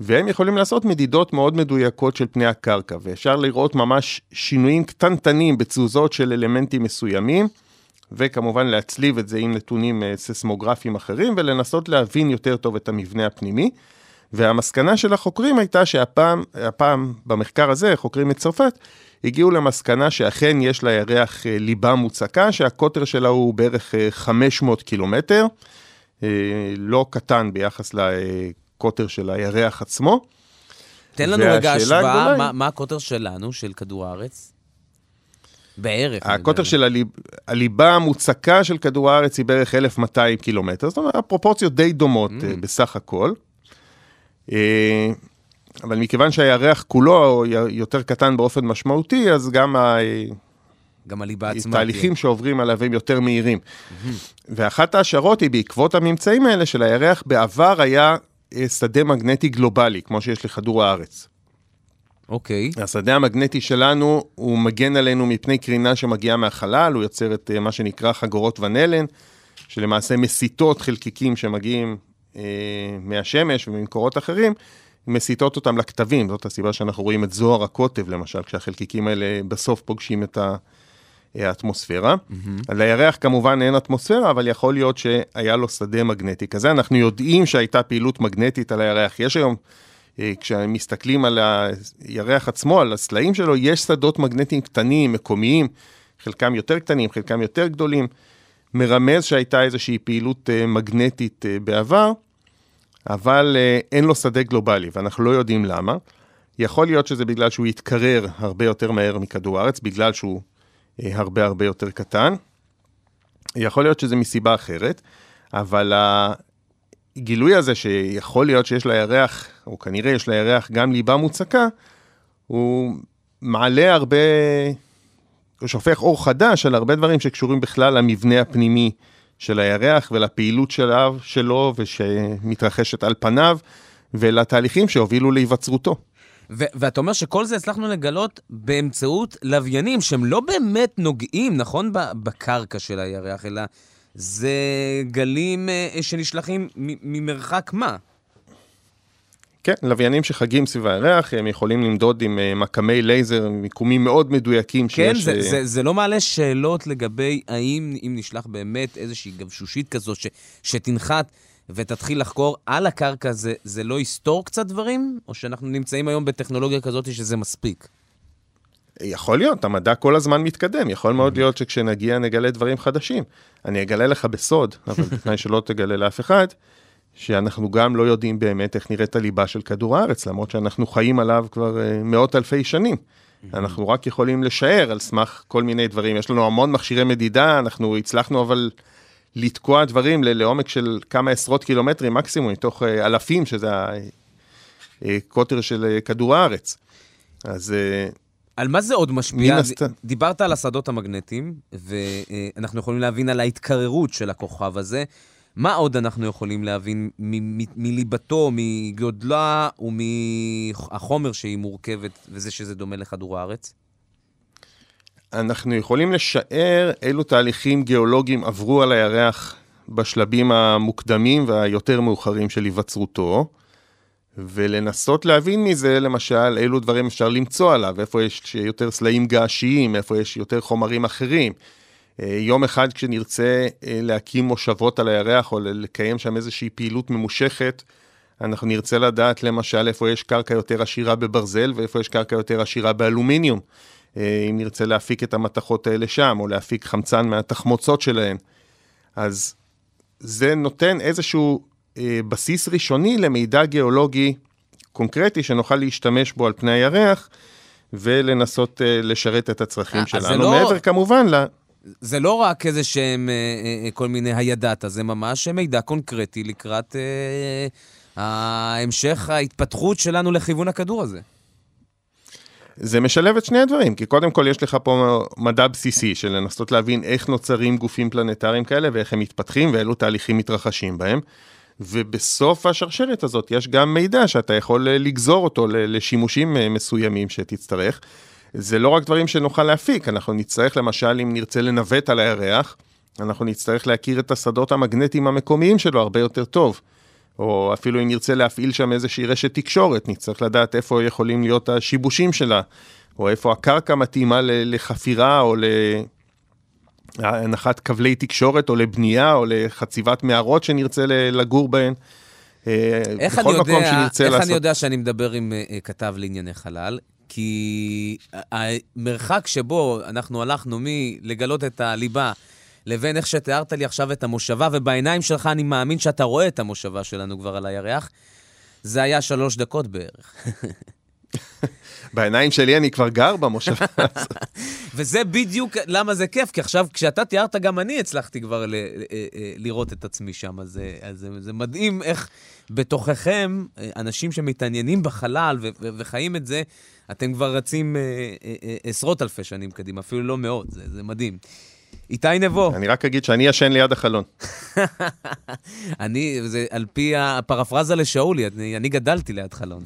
והם יכולים לעשות מדידות מאוד מדויקות של פני הקרקע, ואפשר לראות ממש שינויים קטנטנים בתזוזות של אלמנטים מסוימים, וכמובן להצליב את זה עם נתונים אה, ססמוגרפיים אחרים, ולנסות להבין יותר טוב את המבנה הפנימי. והמסקנה של החוקרים הייתה שהפעם, הפעם במחקר הזה, חוקרים מצרפת, הגיעו למסקנה שאכן יש לירח אה, ליבה מוצקה, שהקוטר שלה הוא בערך 500 אה, קילומטר, אה, לא קטן ביחס לקוטר של הירח עצמו. תן לנו רגע השוואה, מה, מה הקוטר שלנו, של כדור הארץ? בערך. הקוטר של הליב, הליבה המוצקה של כדור הארץ היא בערך 1,200 קילומטר, זאת אומרת, הפרופורציות די דומות mm. בסך הכל. אבל מכיוון שהירח כולו יותר קטן באופן משמעותי, אז גם גם הליבה עצמה. תהליכים שעוברים עליו הם יותר מהירים. ואחת ההשערות היא בעקבות הממצאים האלה של הירח, בעבר היה אה, שדה מגנטי גלובלי, כמו שיש לכדור הארץ. אוקיי. השדה המגנטי שלנו, הוא מגן עלינו מפני קרינה שמגיעה מהחלל, הוא יוצר את אה, מה שנקרא חגורות ונלן, שלמעשה מסיטות חלקיקים שמגיעים אה, מהשמש וממקורות אחרים, מסיטות אותם לכתבים, זאת הסיבה שאנחנו רואים את זוהר הקוטב, למשל, כשהחלקיקים האלה בסוף פוגשים את האטמוספירה. Mm-hmm. על הירח כמובן אין אטמוספירה, אבל יכול להיות שהיה לו שדה מגנטי כזה. אנחנו יודעים שהייתה פעילות מגנטית על הירח. יש היום, אה, כשמסתכלים על הירח עצמו, על הסלעים שלו, יש שדות מגנטיים קטנים, מקומיים, חלקם יותר קטנים, חלקם יותר גדולים. מרמז שהייתה איזושהי פעילות אה, מגנטית אה, בעבר. אבל אה, אין לו שדה גלובלי, ואנחנו לא יודעים למה. יכול להיות שזה בגלל שהוא יתקרר הרבה יותר מהר מכדור הארץ, בגלל שהוא אה, הרבה הרבה יותר קטן. יכול להיות שזה מסיבה אחרת, אבל הגילוי הזה שיכול להיות שיש לירח, או כנראה יש לירח גם ליבה מוצקה, הוא מעלה הרבה, הוא שופך אור חדש על הרבה דברים שקשורים בכלל למבנה הפנימי של הירח ולפעילות שלו, שלו ושמתרחשת על פניו, ולתהליכים שהובילו להיווצרותו. ו- ואתה אומר שכל זה הצלחנו לגלות באמצעות לוויינים שהם לא באמת נוגעים, נכון, בקרקע של הירח, אלא זה גלים uh, שנשלחים ממרחק מה? כן, לוויינים שחגים סביב הירח, הם יכולים למדוד עם uh, מקמי לייזר, מיקומים מאוד מדויקים כן, שיש... כן, זה, uh... זה, זה לא מעלה שאלות לגבי האם אם נשלח באמת איזושהי גבשושית כזו ש, שתנחת ותתחיל לחקור על הקרקע, זה, זה לא יסתור קצת דברים? או שאנחנו נמצאים היום בטכנולוגיה כזאת שזה מספיק? יכול להיות, המדע כל הזמן מתקדם, יכול מאוד להיות שכשנגיע נגלה דברים חדשים. אני אגלה לך בסוד, אבל בתנאי שלא תגלה לאף אחד. שאנחנו גם לא יודעים באמת איך נראית הליבה של כדור הארץ, למרות שאנחנו חיים עליו כבר uh, מאות אלפי שנים. אנחנו רק יכולים לשער על סמך כל מיני דברים. יש לנו המון מכשירי מדידה, אנחנו הצלחנו אבל לתקוע דברים לעומק של כמה עשרות קילומטרים מקסימום, מתוך uh, אלפים, שזה הקוטר אה, של כדור הארץ. אז... על מה זה עוד משפיע? הסת... דיברת על השדות המגנטיים, ואנחנו יכולים להבין על ההתקררות של הכוכב הזה. מה עוד אנחנו יכולים להבין מליבתו, מגודלה ומהחומר שהיא מורכבת, וזה שזה דומה לכדור הארץ? אנחנו יכולים לשער אילו תהליכים גיאולוגיים עברו על הירח בשלבים המוקדמים והיותר מאוחרים של היווצרותו, ולנסות להבין מזה, למשל, אילו דברים אפשר למצוא עליו, איפה יש יותר סלעים געשיים, איפה יש יותר חומרים אחרים. אה, יום אחד כשנרצה אה, להקים מושבות על הירח או לקיים שם איזושהי פעילות ממושכת, אנחנו נרצה לדעת למשל איפה יש קרקע יותר עשירה בברזל ואיפה יש קרקע יותר עשירה באלומיניום. אה, אם נרצה להפיק את המתכות האלה שם, או להפיק חמצן מהתחמוצות שלהן. אז זה נותן איזשהו בסיס ראשוני למידע גיאולוגי קונקרטי שנוכל להשתמש בו על פני הירח ולנסות לשרת את הצרכים שלנו. לא... מעבר כמובן ל... זה לא רק איזה שהם אה, אה, אה, כל מיני הידעת, זה ממש מידע קונקרטי לקראת אה, ההמשך ההתפתחות שלנו לכיוון הכדור הזה. זה משלב את שני הדברים, כי קודם כל יש לך פה מדע בסיסי של לנסות להבין איך נוצרים גופים פלנטריים כאלה ואיך הם מתפתחים ואילו תהליכים מתרחשים בהם. ובסוף השרשרת הזאת יש גם מידע שאתה יכול לגזור אותו לשימושים מסוימים שתצטרך. זה לא רק דברים שנוכל להפיק, אנחנו נצטרך למשל, אם נרצה לנווט על הירח, אנחנו נצטרך להכיר את השדות המגנטיים המקומיים שלו הרבה יותר טוב. או אפילו אם נרצה להפעיל שם איזושהי רשת תקשורת, נצטרך לדעת איפה יכולים להיות השיבושים שלה, או איפה הקרקע מתאימה לחפירה או להנחת כבלי תקשורת, או לבנייה, או לחציבת מערות שנרצה לגור בהן. אה, איך מקום יודע, איך לעשות... אני יודע שאני מדבר עם uh, כתב לענייני חלל? כי המרחק שבו אנחנו הלכנו מלגלות את הליבה לבין איך שתיארת לי עכשיו את המושבה, ובעיניים שלך אני מאמין שאתה רואה את המושבה שלנו כבר על הירח, זה היה שלוש דקות בערך. בעיניים שלי אני כבר גר במושבה הזאת. וזה בדיוק למה זה כיף, כי עכשיו כשאתה תיארת, גם אני הצלחתי כבר ל- ל- אה, לראות את עצמי שם. אז, אה, אז זה, זה מדהים איך בתוככם, אה, אנשים שמתעניינים בחלל ו- ו- וחיים את זה, אתם כבר רצים אה, אה, אה, עשרות אלפי שנים קדימה, אפילו לא מאות, זה, זה מדהים. איתי נבו. אני רק אגיד שאני ישן ליד החלון. אני, זה על פי הפרפרזה לשאולי, אני, אני גדלתי ליד חלון.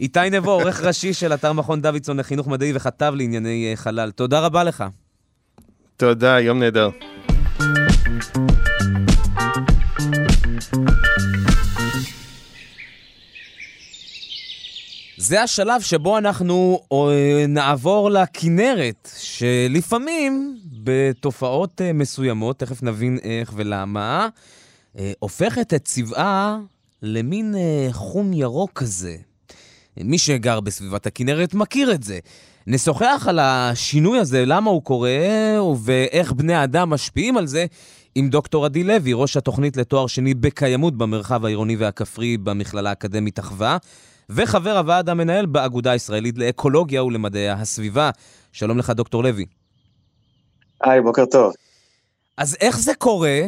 איתי נבו, עורך ראשי של אתר מכון דוידסון לחינוך מדעי וכתב לענייני אה, חלל. תודה רבה לך. תודה, יום נהדר. זה השלב שבו אנחנו אה, נעבור לכנרת, שלפעמים בתופעות אה, מסוימות, תכף נבין איך ולמה, אה, הופכת את צבעה למין חום ירוק כזה. מי שגר בסביבת הכנרת מכיר את זה. נשוחח על השינוי הזה, למה הוא קורה ואיך בני האדם משפיעים על זה, עם דוקטור עדי לוי, ראש התוכנית לתואר שני בקיימות במרחב העירוני והכפרי במכללה האקדמית אחווה. וחבר הוועד המנהל באגודה הישראלית לאקולוגיה ולמדעי הסביבה. שלום לך, דוקטור לוי. היי, בוקר טוב. אז איך זה קורה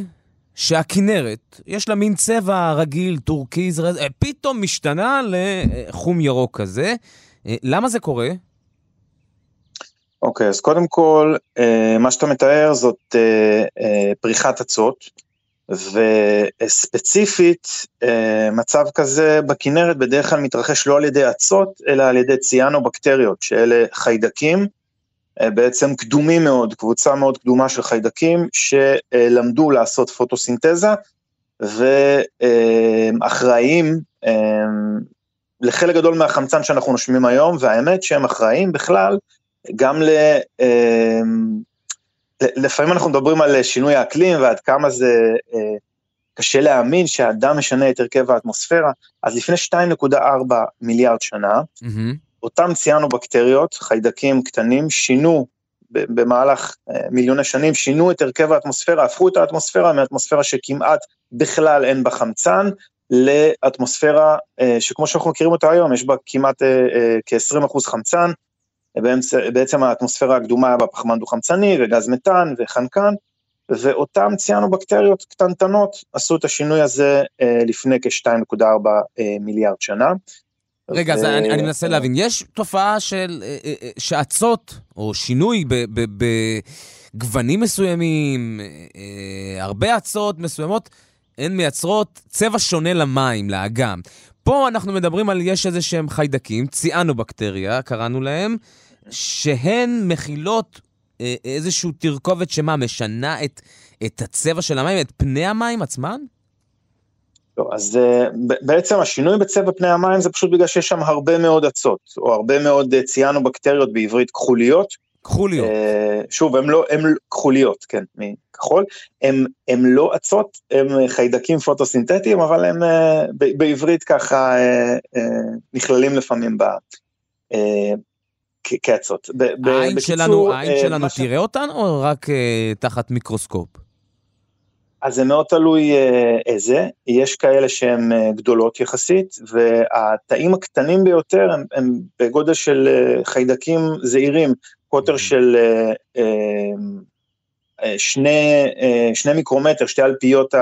שהכינרת, יש לה מין צבע רגיל, טורקיז, אה, פתאום משתנה לחום ירוק כזה? אה, למה זה קורה? אוקיי, okay, אז קודם כל, אה, מה שאתה מתאר זאת פריחת אצות. וספציפית אה, מצב כזה בכנרת בדרך כלל מתרחש לא על ידי אצות, אלא על ידי ציאנו-בקטריות, שאלה חיידקים, אה, בעצם קדומים מאוד, קבוצה מאוד קדומה של חיידקים, שלמדו לעשות פוטוסינתזה, ואחראים אה, לחלק גדול מהחמצן שאנחנו נושמים היום, והאמת שהם אחראים בכלל גם ל... לפעמים אנחנו מדברים על שינוי האקלים ועד כמה זה אה, קשה להאמין שהאדם משנה את הרכב האטמוספירה, אז לפני 2.4 מיליארד שנה, mm-hmm. אותם ציינו בקטריות, חיידקים קטנים, שינו במהלך אה, מיליוני שנים, שינו את הרכב האטמוספירה, הפכו את האטמוספירה מאטמוספירה שכמעט בכלל אין בה חמצן, לאטמוספירה אה, שכמו שאנחנו מכירים אותה היום, יש בה כמעט אה, אה, כ-20% חמצן, באמצע, בעצם האטמוספירה הקדומה היה בה פחמן דו-חמצני וגז מתאן וחנקן, ואותם ציאנו-בקטריות קטנטנות עשו את השינוי הזה אה, לפני כ-2.4 אה, מיליארד שנה. רגע. אז אני, אני מנסה להבין, יש תופעה של אה, שעצות, או שינוי בגוונים מסוימים, הרבה עצות מסוימות, הן מייצרות צבע שונה למים, לאגם. פה אנחנו מדברים על יש איזה שהם חיידקים, ציאנו-בקטריה, קראנו להם, שהן מכילות אה, איזושהי תרכובת שמה, משנה את, את הצבע של המים, את פני המים עצמם? לא, אז אה, בעצם השינוי בצבע פני המים זה פשוט בגלל שיש שם הרבה מאוד אצות, או הרבה מאוד אה, ציאנו בקטריות בעברית כחוליות. כחוליות. שוב, הן לא, הן כחוליות, כן, מכחול. הן, הן לא אצות, הן חיידקים פוטוסינתטיים, אבל הם בעברית ככה נכללים לפעמים ב, כאצות. העין שלנו, העין אה, שלנו תראה אותן או רק אה, תחת מיקרוסקופ? אז זה מאוד תלוי אה, איזה, יש כאלה שהן גדולות יחסית, והתאים הקטנים ביותר הם, הם בגודל של חיידקים זעירים, קוטר mm-hmm. של שני, אה, שני מיקרומטר, שתי אלפיות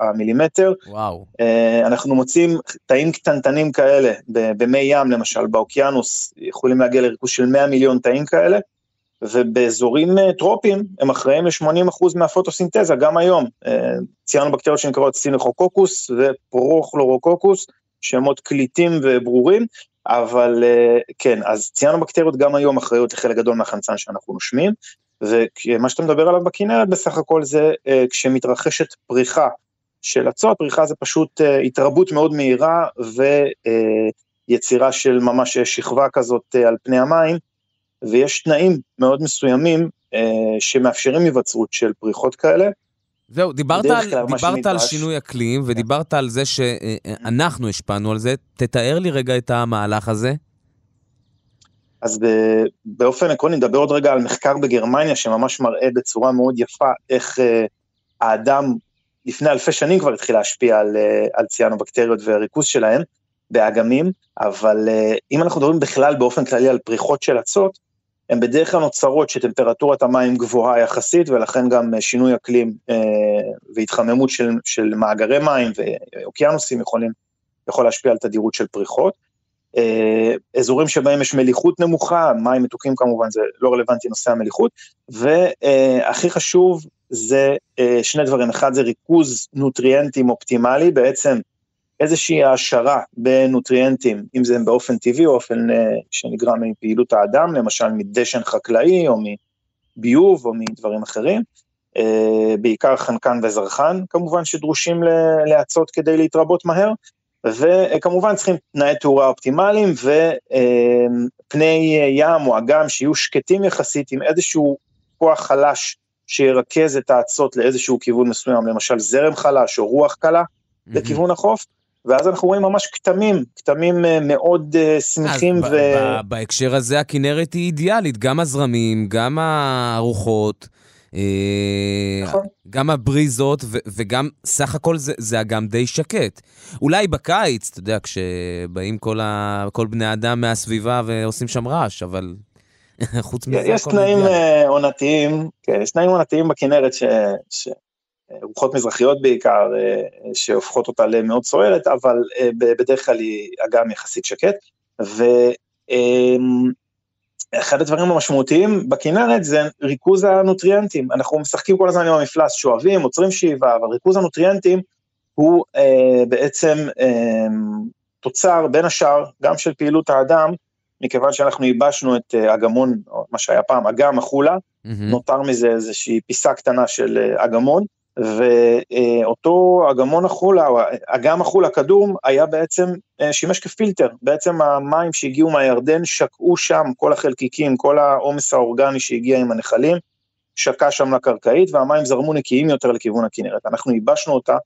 המילימטר. וואו. אה, אנחנו מוצאים תאים קטנטנים כאלה במי ים, למשל, באוקיינוס, יכולים להגיע לריכוז של 100 מיליון תאים כאלה, ובאזורים טרופיים הם אחראים ל-80% מהפוטוסינתזה, גם היום. ציינו בקטריות שנקראות סינכוקוקוס ופרוכלורוקוקוס, שמות קליטים וברורים, אבל כן, אז ציינו בקטריות גם היום אחריות לחלק גדול מהחמצן שאנחנו נושמים, ומה שאתה מדבר עליו בכנרת בסך הכל זה אה, כשמתרחשת פריחה של אצות, פריחה זה פשוט אה, התרבות מאוד מהירה ויצירה אה, של ממש שכבה כזאת על פני המים, ויש תנאים מאוד מסוימים שמאפשרים היווצרות של פריחות כאלה. זהו, דיברת, על, דיברת על שינוי אקלים ודיברת על זה שאנחנו השפענו על זה, תתאר לי רגע את המהלך הזה. אז באופן עקרוני נדבר עוד רגע על מחקר בגרמניה שממש מראה בצורה מאוד יפה איך uh, האדם לפני אלפי שנים כבר התחיל להשפיע על, uh, על ציאנו-בקטריות והריכוז שלהם, באגמים, אבל אם אנחנו מדברים בכלל באופן כללי על פריחות של אצות, הן בדרך כלל נוצרות שטמפרטורת המים גבוהה יחסית, ולכן גם שינוי אקלים והתחממות של, של מאגרי מים ואוקיינוסים יכולים, יכול להשפיע על תדירות של פריחות. אזורים שבהם יש מליחות נמוכה, מים מתוקים כמובן, זה לא רלוונטי נושא המליחות, והכי חשוב זה שני דברים, אחד זה ריכוז נוטריאנטים אופטימלי, בעצם איזושהי העשרה בנוטריאנטים, אם זה באופן טבעי או באופן שנגרם מפעילות האדם, למשל מדשן חקלאי או מביוב או מדברים אחרים, בעיקר חנקן וזרחן כמובן שדרושים להאצות כדי להתרבות מהר, וכמובן צריכים תנאי תאורה אופטימליים ופני ים או אגם שיהיו שקטים יחסית עם איזשהו כוח חלש שירכז את האצות לאיזשהו כיוון מסוים, למשל זרם חלש או רוח קלה לכיוון החוף, ואז אנחנו רואים ממש כתמים, כתמים מאוד שמחים. אז ו... בהקשר הזה הכנרת היא אידיאלית, גם הזרמים, גם הרוחות. נכון. גם הבריזות ו- וגם סך הכל זה, זה אגם די שקט. אולי בקיץ, אתה יודע, כשבאים כל, ה- כל בני אדם מהסביבה ועושים שם רעש, אבל חוץ מזה... יש תנאים עונתיים, כן, יש תנאים עונתיים בכנרת ש... ש... רוחות מזרחיות בעיקר, שהופכות אותה למאוד סוערת, אבל בדרך כלל היא אגם יחסית שקט. ו... אחד הדברים המשמעותיים בכנרת זה ריכוז הנוטריאנטים, אנחנו משחקים כל הזמן עם המפלס, שואבים, עוצרים שאיבה, אבל ריכוז הנוטריאנטים הוא אה, בעצם אה, תוצר בין השאר גם של פעילות האדם, מכיוון שאנחנו ייבשנו את אה, אגמון, או מה שהיה פעם, אגם החולה, mm-hmm. נותר מזה איזושהי פיסה קטנה של אה, אגמון, ואותו אגמון החולה, או אגם החולה קדום, היה בעצם, שימש כפילטר, בעצם המים שהגיעו מהירדן שקעו שם, כל החלקיקים, כל העומס האורגני שהגיע עם הנחלים, שקע שם לקרקעית, והמים זרמו נקיים יותר לכיוון הכנרת. אנחנו ייבשנו אותה,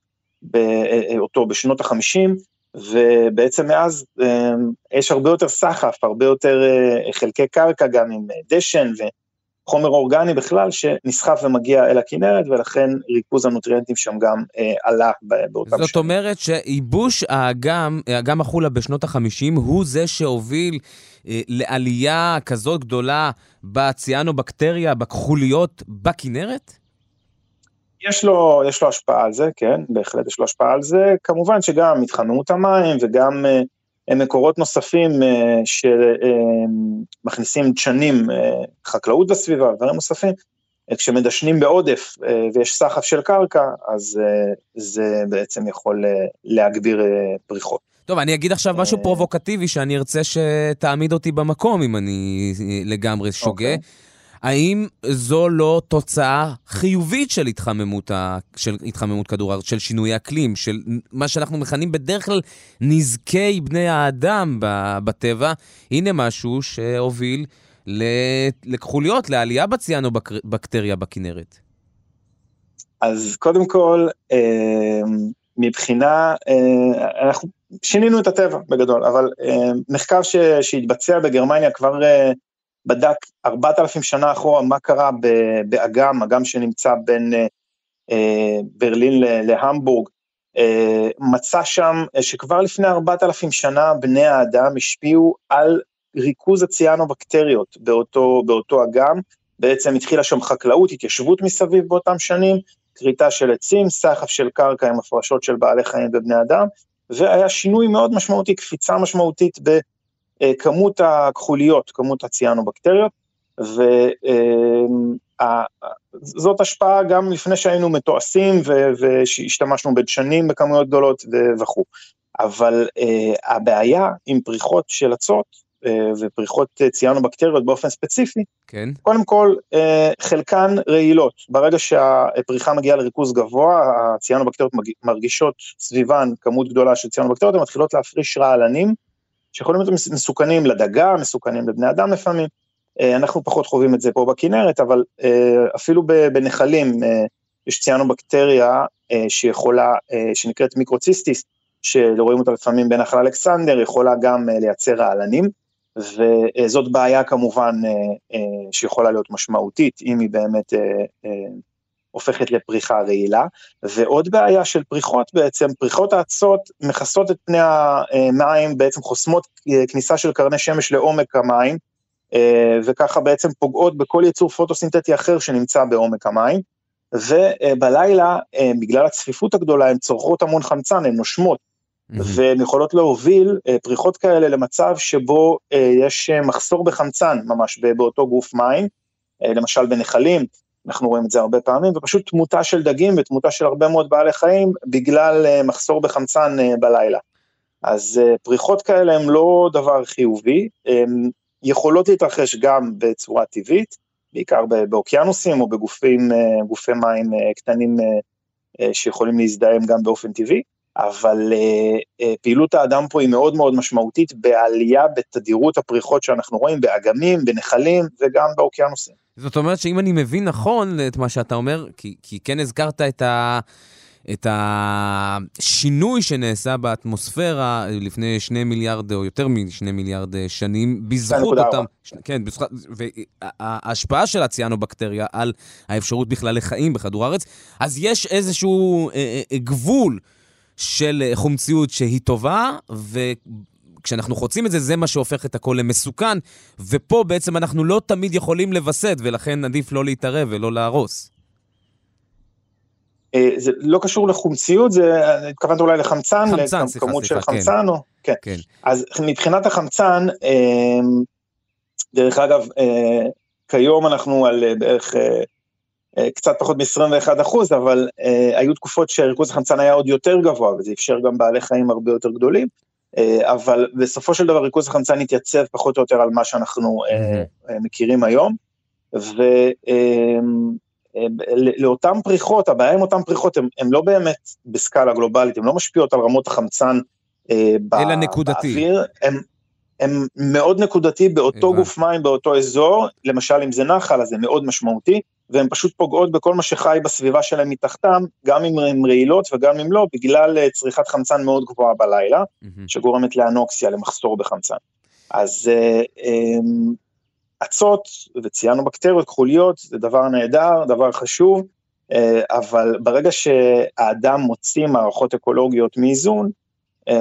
אותו בשנות ה-50, ובעצם מאז יש הרבה יותר סחף, הרבה יותר חלקי קרקע, גם עם דשן, ו... חומר אורגני בכלל שנסחף ומגיע אל הכנרת, ולכן ריכוז הנוטריאנטים שם גם אה, עלה באותם שנים. זאת אומרת שייבוש האגם, האגם החולה בשנות ה-50, הוא זה שהוביל אה, לעלייה כזאת גדולה בציאנובקטריה, בכחוליות בכנרת? יש לו, יש לו השפעה על זה, כן, בהחלט יש לו השפעה על זה. כמובן שגם התחממות המים וגם... אה, מקורות נוספים אה, שמכניסים דשנים, אה, חקלאות בסביבה, דברים נוספים, אה, כשמדשנים בעודף ויש סחף של קרקע, אז זה בעצם יכול להגביר פריחות. טוב, אני אגיד עכשיו משהו פרובוקטיבי שאני ארצה שתעמיד אותי במקום אם אני לגמרי שוגה. Okay. האם זו לא תוצאה חיובית של התחממות, ה... של התחממות כדור הארץ, של שינוי אקלים, של מה שאנחנו מכנים בדרך כלל נזקי בני האדם בטבע? הנה משהו שהוביל לכחוליות, לעלייה בציאנו-בקטריה בכנרת. אז קודם כל, אה, מבחינה, אה, אנחנו שינינו את הטבע בגדול, אבל אה, מחקר שהתבצע בגרמניה כבר בדק 4,000 שנה אחורה מה קרה באגם, אגם שנמצא בין אה, אה, ברלין להמבורג, אה, מצא שם שכבר לפני 4,000 שנה בני האדם השפיעו על ריכוז הציאנובקטריות באותו, באותו אגם, בעצם התחילה שם חקלאות, התיישבות מסביב באותם שנים, כריתה של עצים, סחף של קרקע עם הפרשות של בעלי חיים ובני אדם, והיה שינוי מאוד משמעותי, קפיצה משמעותית ב... אה, כמות הכחוליות, כמות הציאנובקטריות, וזאת השפעה גם לפני שהיינו מתועשים והשתמשנו בדשנים בכמויות גדולות וכו'. אבל uh, הבעיה עם פריחות של אצות uh, ופריחות ציאנובקטריות באופן ספציפי, כן. קודם כל חלקן רעילות, ברגע שהפריחה מגיעה לריכוז גבוה, הציאנובקטריות מרגישות סביבן כמות גדולה של ציאנובקטריות, הן מתחילות להפריש רעלנים, שיכולים להיות מסוכנים לדגה, מסוכנים לבני אדם לפעמים. אה, אנחנו פחות חווים את זה פה בכנרת, אבל אה, אפילו בנחלים אה, יש ציאנובקטריה שיכולה, שנקראת מיקרוציסטיס, שרואים אותה לפעמים בנחל אלכסנדר, יכולה גם לייצר רעלנים, וזאת בעיה כמובן שיכולה להיות משמעותית, אם היא באמת הופכת לפריחה רעילה. ועוד בעיה של פריחות בעצם, פריחות האצות מכסות את פני המים, בעצם חוסמות כניסה של קרני שמש לעומק המים, וככה בעצם פוגעות בכל יצור פוטוסינתטי אחר שנמצא בעומק המים. ובלילה, בגלל הצפיפות הגדולה, הן צורכות המון חמצן, הן נושמות. והן יכולות להוביל פריחות כאלה למצב שבו יש מחסור בחמצן ממש באותו גוף מים, למשל בנחלים, אנחנו רואים את זה הרבה פעמים, ופשוט תמותה של דגים ותמותה של הרבה מאוד בעלי חיים בגלל מחסור בחמצן בלילה. אז פריחות כאלה הן לא דבר חיובי, הן יכולות להתרחש גם בצורה טבעית, בעיקר באוקיינוסים או בגופים, גופי מים קטנים שיכולים להזדהם גם באופן טבעי, אבל uh, uh, פעילות האדם פה היא מאוד מאוד משמעותית בעלייה בתדירות הפריחות שאנחנו רואים באגמים, בנחלים וגם באוקיינוסים. זאת אומרת שאם אני מבין נכון את מה שאתה אומר, כי, כי כן הזכרת את, ה, את השינוי שנעשה באטמוספירה לפני שני מיליארד או יותר משני מיליארד שנים, בזכות אותם... ש, כן, בזכות... וההשפעה של הציאנובקטריה על האפשרות בכלל לחיים בכדור הארץ, אז יש איזשהו אה, אה, גבול. של חומציות שהיא טובה, וכשאנחנו חוצים את זה, זה מה שהופך את הכל למסוכן, ופה בעצם אנחנו לא תמיד יכולים לווסת, ולכן עדיף לא להתערב ולא להרוס. זה לא קשור לחומציות, זה, התכוונת אולי לחמצן, חמצן, סליחה, כמות סליחה, של חמצן, כן. או, כן. כן. אז מבחינת החמצן, דרך אגב, כיום אנחנו על בערך קצת פחות מ-21 אחוז, אבל uh, היו תקופות שריכוז החמצן היה עוד יותר גבוה, וזה אפשר גם בעלי חיים הרבה יותר גדולים, uh, אבל בסופו של דבר ריכוז החמצן התייצב פחות או יותר על מה שאנחנו uh, uh, מכירים היום, ולאותן uh, פריחות, הבעיה עם אותן פריחות, הן לא באמת בסקאלה גלובלית, הן לא משפיעות על רמות החמצן uh, אלא נקודתי. באוויר, הן מאוד נקודתי באותו. גוף מים, באותו אזור, למשל אם זה נחל, אז זה מאוד משמעותי, והן פשוט פוגעות בכל מה שחי בסביבה שלהם מתחתם, גם אם הן רעילות וגם אם לא, בגלל אה, צריכת חמצן מאוד גבוהה בלילה, מהמם. שגורמת לאנוקסיה, למחסור בחמצן. אז אה, אמ, אצות וציינו בקטריות, כחוליות, זה דבר נהדר, דבר חשוב, אה, אבל ברגע שהאדם מוציא מערכות אקולוגיות מאיזון,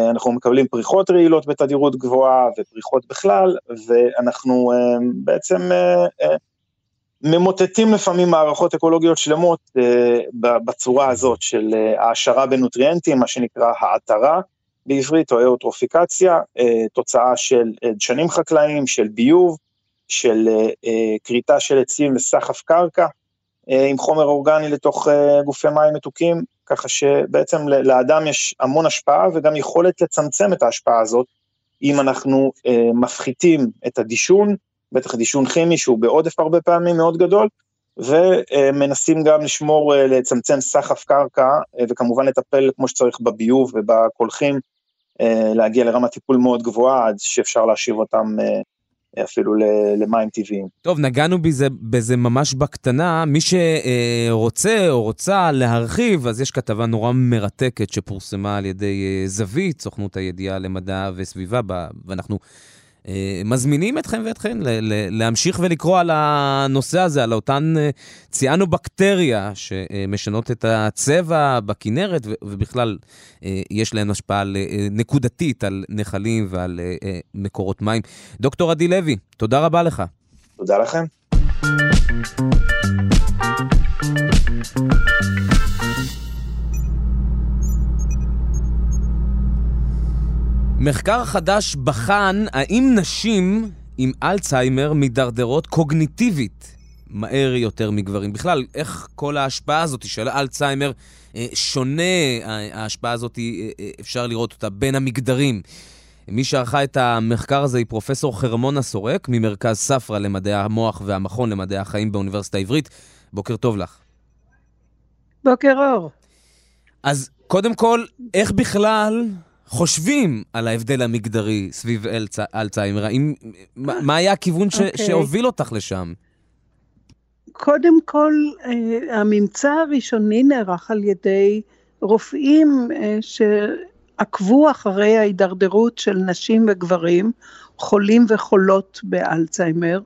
אנחנו מקבלים פריחות רעילות בתדירות גבוהה ופריחות בכלל, ואנחנו בעצם ממוטטים לפעמים מערכות אקולוגיות שלמות אה, בצורה הזאת של אה, העשרה בנוטריאנטים, מה שנקרא העטרה בעברית, או איאוטרופיקציה, אה, תוצאה של דשנים חקלאיים, של ביוב, של כריתה של עצים וסחף קרקע עם חומר אורגני לתוך גופי מים מתוקים, ככה שבעצם לאדם יש המון השפעה וגם יכולת לצמצם את ההשפעה הזאת, אם אנחנו מפחיתים את הדישון, בטח דישון כימי שהוא בעודף הרבה פעמים מאוד גדול, ומנסים גם לשמור, אה, לצמצם סחף קרקע, אה, וכמובן לטפל כמו שצריך בביוב ובקולחים, אה, להגיע לרמת טיפול מאוד גבוהה, עד שאפשר להשיב אותם אפילו למים טבעיים. טוב, נגענו בזה, בזה ממש בקטנה. מי שרוצה או רוצה להרחיב, אז יש כתבה נורא מרתקת שפורסמה על ידי זווית, סוכנות הידיעה למדע וסביבה, ואנחנו מזמינים אתכם ואתכן להמשיך ולקרוא על הנושא הזה, על אותן אה, ציאנובקטריה שמשנות את הצבע בכנרת, ובכלל אה, יש להן השפעה אה, נקודתית על נחלים ועל אה, אה, מקורות מים. דוקטור עדי לוי, תודה רבה לך. תודה לכם. מחקר חדש בחן האם נשים עם אלצהיימר מידרדרות קוגניטיבית מהר יותר מגברים. בכלל, איך כל ההשפעה הזאת של אלצהיימר אה, שונה, ה- ההשפעה הזאת, אה, אה, אפשר לראות אותה בין המגדרים. מי שערכה את המחקר הזה היא פרופסור חרמונה סורק, ממרכז ספרא למדעי המוח והמכון למדעי החיים באוניברסיטה העברית. בוקר טוב לך. בוקר אור. אז קודם כל, איך בכלל חושבים על ההבדל המגדרי סביב אלצ... אלצהיימר? האם... מה, היה הכיוון ש... אוקיי. שהוביל אותך לשם? קודם כל, אה, הממצא הראשוני נערך על ידי רופאים אה, שעקבו אחרי ההידרדרות של נשים וגברים, חולים וחולות באלצהיימר,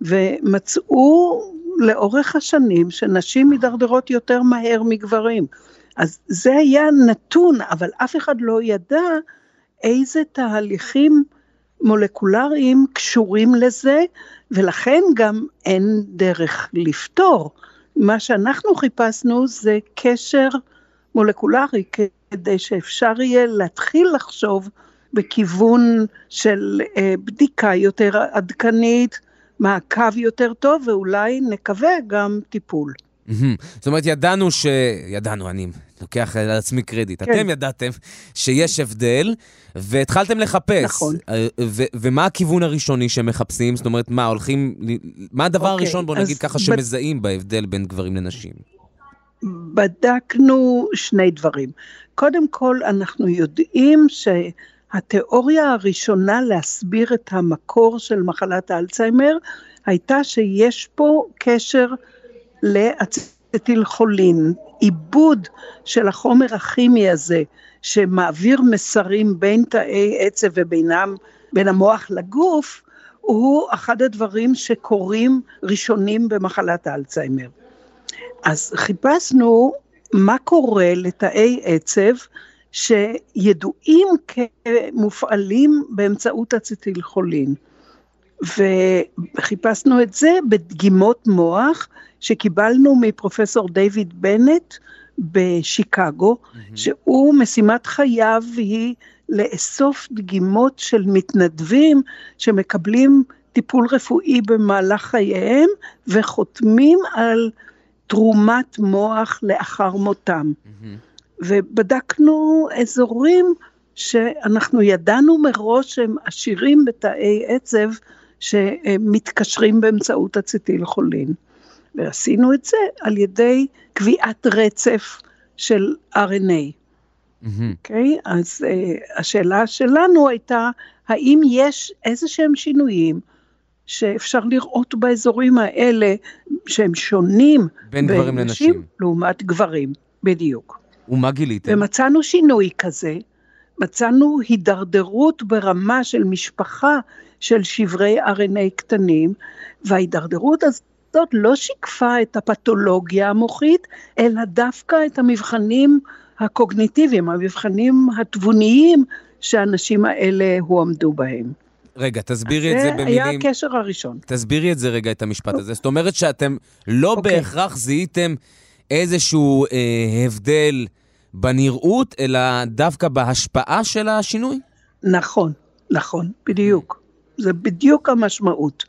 ומצאו לאורך השנים שנשים מידרדרות יותר מהר מגברים. אז זה היה נתון, אבל אף אחד לא ידע איזה תהליכים מולקולריים קשורים לזה, ולכן גם אין דרך לפתור. מה שאנחנו חיפשנו זה קשר מולקולרי, כדי שאפשר יהיה להתחיל לחשוב בכיוון של אה, בדיקה יותר עדכנית, מעקב יותר טוב, ואולי נקווה גם טיפול. זאת אומרת, ידענו ש... ידענו, אני לוקח על עצמי קרדיט. כן. אתם ידעתם שיש הבדל, והתחלתם לחפש. נכון. אה, ו- ומה הכיוון הראשוני שמחפשים? זאת אומרת, מה, הולכים... מה הדבר אוקיי, הראשון, בוא נגיד ככה. שמזהים בהבדל בין גברים לנשים? בדקנו שני דברים. קודם כל, אנחנו יודעים שהתיאוריה הראשונה להסביר את המקור של מחלת האלצהיימר הייתה שיש פה קשר לאצטיל חולין, עיבוד של החומר הכימי הזה שמעביר מסרים בין תאי עצב ובינם, בין המוח לגוף, הוא אחד הדברים שקורים ראשונים במחלת האלצהיימר. אז חיפשנו מה קורה לתאי עצב שידועים כמופעלים באמצעות אצטיל חולין. וחיפשנו את זה בדגימות מוח שקיבלנו מפרופסור דיוויד בנט בשיקגו, mm-hmm. שהוא משימת חייו היא לאסוף דגימות של מתנדבים שמקבלים טיפול רפואי במהלך חייהם וחותמים על תרומת מוח לאחר מותם. Mm-hmm. ובדקנו אזורים שאנחנו ידענו מראש שהם עשירים בתאי עצב שמתקשרים באמצעות אצטיל חולין. ועשינו את זה על ידי קביעת רצף של RNA. אוקיי? Mm-hmm. Okay? אז uh, השאלה שלנו הייתה, האם יש איזה שהם שינויים שאפשר לראות באזורים האלה שהם שונים בין גברים לנשים לעומת גברים, בדיוק. ומה גיליתם? ומצאנו שינוי כזה, מצאנו הידרדרות ברמה של משפחה של שברי RNA קטנים, וההידרדרות הזאת לא שיקפה את הפתולוגיה המוחית, אלא דווקא את המבחנים הקוגניטיביים, המבחנים התבוניים שהאנשים האלה הועמדו בהם. רגע, תסבירי את זה במילים... זה היה הקשר הראשון. תסבירי את זה רגע, את המשפט הזה. זאת אומרת שאתם לא okay. אוקיי. בהכרח זיהיתם איזשהו אה, הבדל בנראות, אלא דווקא בהשפעה של השינוי? נכון, נכון, בדיוק. זה בדיוק המשמעות.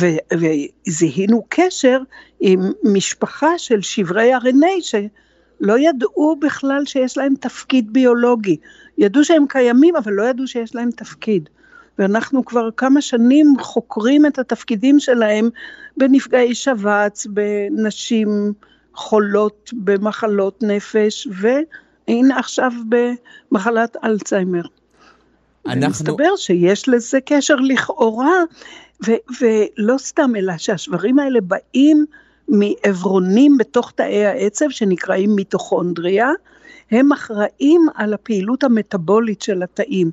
ו- וזיהינו קשר עם משפחה של שברי RNA שלא ידעו בכלל שיש להם תפקיד ביולוגי. ידעו שהם קיימים, אבל לא ידעו שיש להם תפקיד. ואנחנו כבר כמה שנים חוקרים את התפקידים שלהם בנפגעי שבץ, בנשים חולות במחלות נפש, והנה עכשיו במחלת אלצהיימר. אנחנו... ומסתבר שיש לזה קשר לכאורה, ו- ולא סתם, אלא שהשברים האלה באים מעברונים בתוך תאי העצב שנקראים מיטוכונדריה, הם אחראים על הפעילות המטבולית של התאים.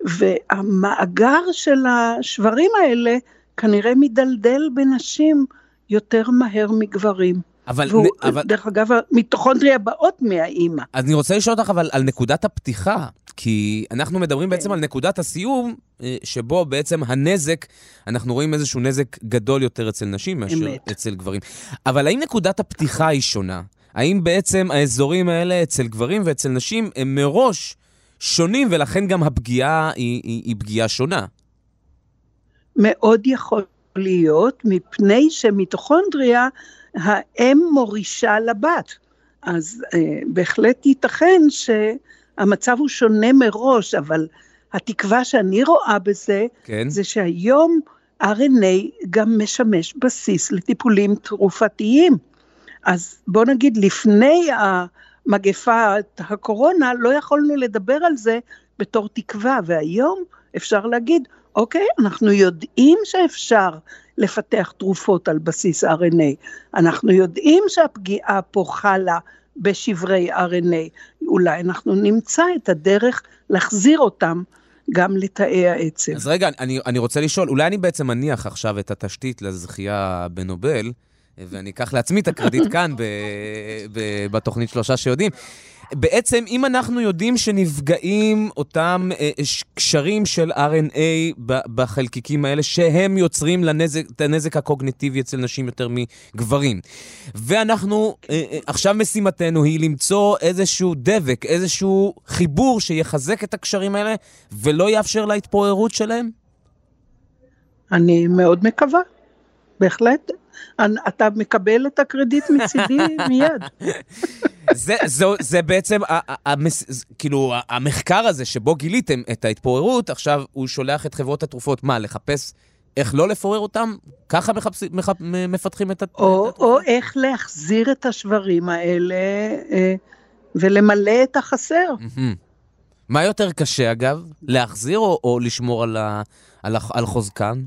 והמאגר של השברים האלה כנראה מדלדל בנשים יותר מהר מגברים. אבל... והוא, אבל... דרך אגב, המיטוכונדריה באות מהאימא. אז אני רוצה לשאול אותך אבל על נקודת הפתיחה, כי אנחנו מדברים בעצם על נקודת הסיום, אה, שבו בעצם הנזק, אנחנו רואים איזשהו נזק גדול יותר אצל נשים מאשר אמת. אצל גברים. אבל האם נקודת הפתיחה היא שונה? האם בעצם האזורים האלה אצל גברים ואצל נשים הם מראש שונים, ולכן גם הפגיעה היא, היא, היא פגיעה שונה? מאוד יכול להיות, מפני שמיטוכונדריה האם מורישה לבת. אז אה, בהחלט ייתכן שהמצב הוא שונה מראש, אבל התקווה שאני רואה בזה, כן. זה שהיום RNA גם משמש בסיס לטיפולים תרופתיים. אז בוא נגיד, לפני מגפת הקורונה, לא יכולנו לדבר על זה בתור תקווה, והיום אפשר להגיד, אוקיי, אנחנו יודעים שאפשר לפתח תרופות על בסיס RNA. אנחנו יודעים שהפגיעה פה חלה בשברי RNA. אולי אנחנו נמצא את הדרך להחזיר אותם גם לתאי העצב. אז רגע, אני, אני רוצה לשאול, אולי אני בעצם מניח עכשיו את התשתית לזכייה בנובל, ואני אקח לעצמי את הקרדיט כאן ב, ב, בתוכנית שלושה שיודעים. בעצם, אם אנחנו יודעים שנפגעים אותם אה, ש- קשרים של RNA בחלקיקים האלה, שהם יוצרים לנזק, את הנזק הקוגניטיבי אצל נשים יותר מגברים, ואנחנו, אה, אה, עכשיו משימתנו היא למצוא איזשהו דבק, איזשהו חיבור שיחזק את הקשרים האלה ולא יאפשר להתפוררות שלהם? אני מאוד מקווה, בהחלט. אתה מקבל את הקרדיט מצידי מיד. זה, זה, זה בעצם, המס, כאילו, המחקר הזה שבו גיליתם את ההתפוררות, עכשיו הוא שולח את חברות התרופות, מה, לחפש איך לא לפורר אותם? ככה מחפש, מח, מפתחים את, ה- או, התרופות? או איך להחזיר את השברים האלה אה, ולמלא את החסר. מה יותר קשה, אגב? להחזיר או, או לשמור על, ה, על, ה, על חוזקן?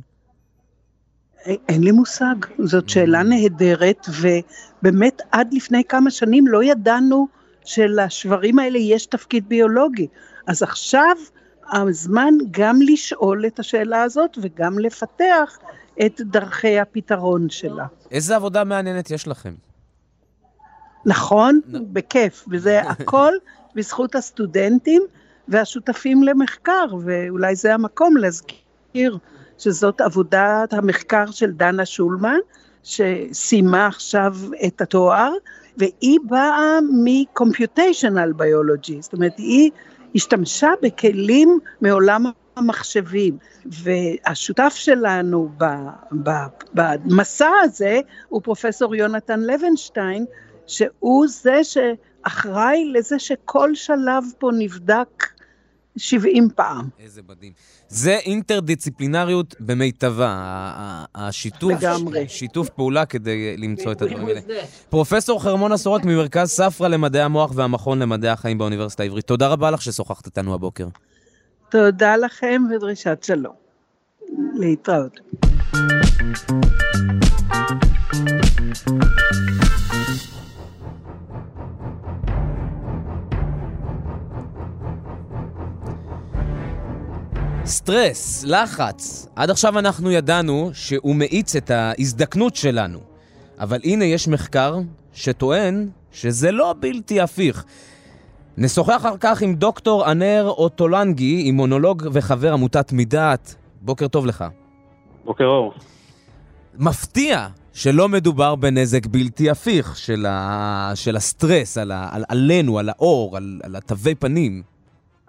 אין- אין לי מושג, זאת שאלה נהדרת, ובאמת עד לפני כמה שנים לא ידענו שלשברים האלה יש תפקיד ביולוגי. אז עכשיו הזמן גם לשאול את השאלה הזאת וגם לפתח את דרכי הפתרון שלה. איזה עבודה מעניינת יש לכם? נכון? בכיף, וזה הכל בזכות הסטודנטים והשותפים למחקר, ואולי זה המקום להזכיר שזאת עבודת המחקר של דנה שולמן, שסיימה עכשיו את התואר, והיא באה מ-computational biology, זאת אומרת, היא השתמשה בכלים מעולם המחשבים, והשותף שלנו במסע הזה הוא פרופסור יונתן לוינשטיין, שהוא זה שאחראי לזה שכל שלב פה נבדק 70 פעם. איזה מדהים. זה אינטרדיציפלינריות במיטבה, השיתוף, לגמרי. שיתוף פעולה כדי למצוא את הדברים האלה. פרופסור חרמונה סורק ממרכז ספרא למדעי המוח והמכון למדעי החיים באוניברסיטה העברית, תודה רבה לך ששוחחת איתנו הבוקר. תודה לכם ודרישת שלום. להתראות. סטרס, לחץ. עד עכשיו אנחנו ידענו שהוא מאיץ את ההזדקנות שלנו. אבל הנה יש מחקר שטוען שזה לא בלתי הפיך. נשוחח אחר כך עם דוקטור ענר אוטולנגי, אימונולוג וחבר עמותת מידעת. בוקר טוב לך. בוקר אור. מפתיע שלא מדובר בנזק בלתי הפיך של, ה... של הסטרס על, ה... על... עלינו, על האור, על, על התווי פנים.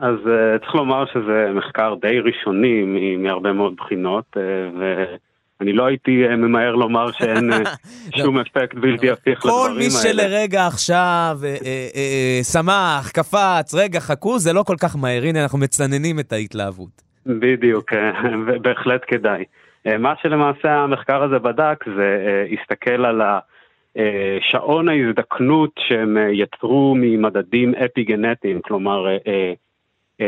אז uh, צריך לומר שזה מחקר די ראשוני מהרבה מאוד בחינות, uh, ואני לא הייתי uh, ממהר לומר שאין uh, שום אפקט בלתי הפיך לדברים כל האלה. מי שלרגע עכשיו אה, אה, אה, שמח, קפץ, רגע, חכו, זה לא כל כך מהר. הנה, אנחנו מצננים את ההתלהבות. בדיוק, אה, בהחלט כדאי. אה, מה שלמעשה המחקר הזה בדק זה אה, הסתכל על ה- אה, שעון ההזדקנות שהם אה, יצרו ממדדים אפי-גנטיים, כלומר אה, אה, אה,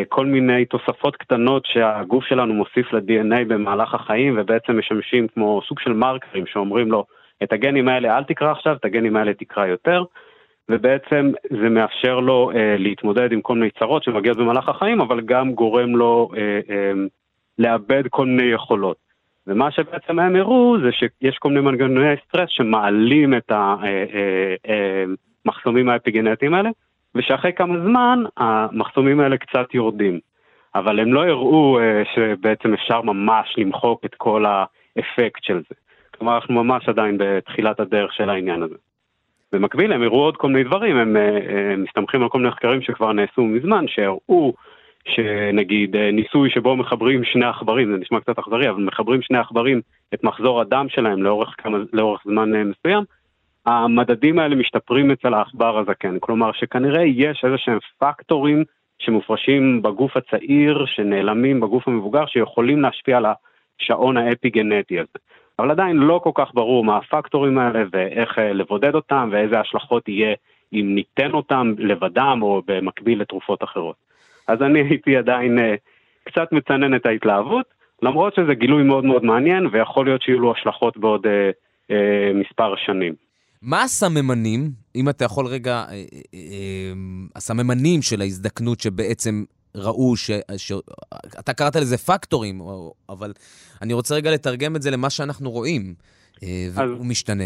כל מיני תוספות קטנות שהגוף שלנו מוסיף ל-DNA במהלך החיים ובעצם משמשים כמו סוג של מרקרים שאומרים לו את הגנים האלה אל תקרא עכשיו, את הגנים האלה תקרא יותר. ובעצם זה מאפשר לו אה, להתמודד עם כל מיני צרות שמגיעות במהלך החיים, אבל גם גורם לו אה, אה, לאבד כל מיני יכולות. ומה שבעצם הם הראו זה שיש כל מיני מנגנוני סטרס שמעלים את המחסומים האפיגנטיים האלה, ושאחרי כמה זמן המחסומים האלה קצת יורדים. אבל הם לא הראו אה, שבעצם אפשר ממש למחוק את כל האפקט של זה. כלומר, אנחנו ממש עדיין בתחילת הדרך של העניין הזה. במקביל הם הראו עוד כל מיני דברים, הם, אה, אה, מסתמכים על כל מיני מחקרים שכבר נעשו מזמן, שהראו שנגיד ניסוי שבו מחברים שני עכברים, זה נשמע קצת אכזרי, אבל מחברים שני עכברים את מחזור הדם שלהם לאורך, כמה, לאורך זמן מסוים, המדדים האלה משתפרים אצל העכבר הזקן. כלומר שכנראה יש איזה שהם פקטורים שמופרשים בגוף הצעיר, שנעלמים בגוף המבוגר, שיכולים להשפיע על השעון האפי-גנטי הזה. אבל עדיין לא כל כך ברור מה הפקטורים האלה ואיך אה, לבודד אותם ואיזה השלכות יהיה אם ניתן אותם לבדם או במקביל לתרופות אחרות. אז אני הייתי עדיין אה, קצת מצנן את ההתלהבות, למרות שזה גילוי מאוד מאוד מעניין ויכול להיות שיהיו לו השלכות בעוד אה, אה, מספר שנים. מה הסממנים, אם אתה יכול רגע, אה, אה, אה, הסממנים של ההזדקנות שבעצם ראו ש... ש... אתה קראת לזה פקטורים, אבל אני רוצה רגע לתרגם את זה למה שאנחנו רואים, והוא משתנה.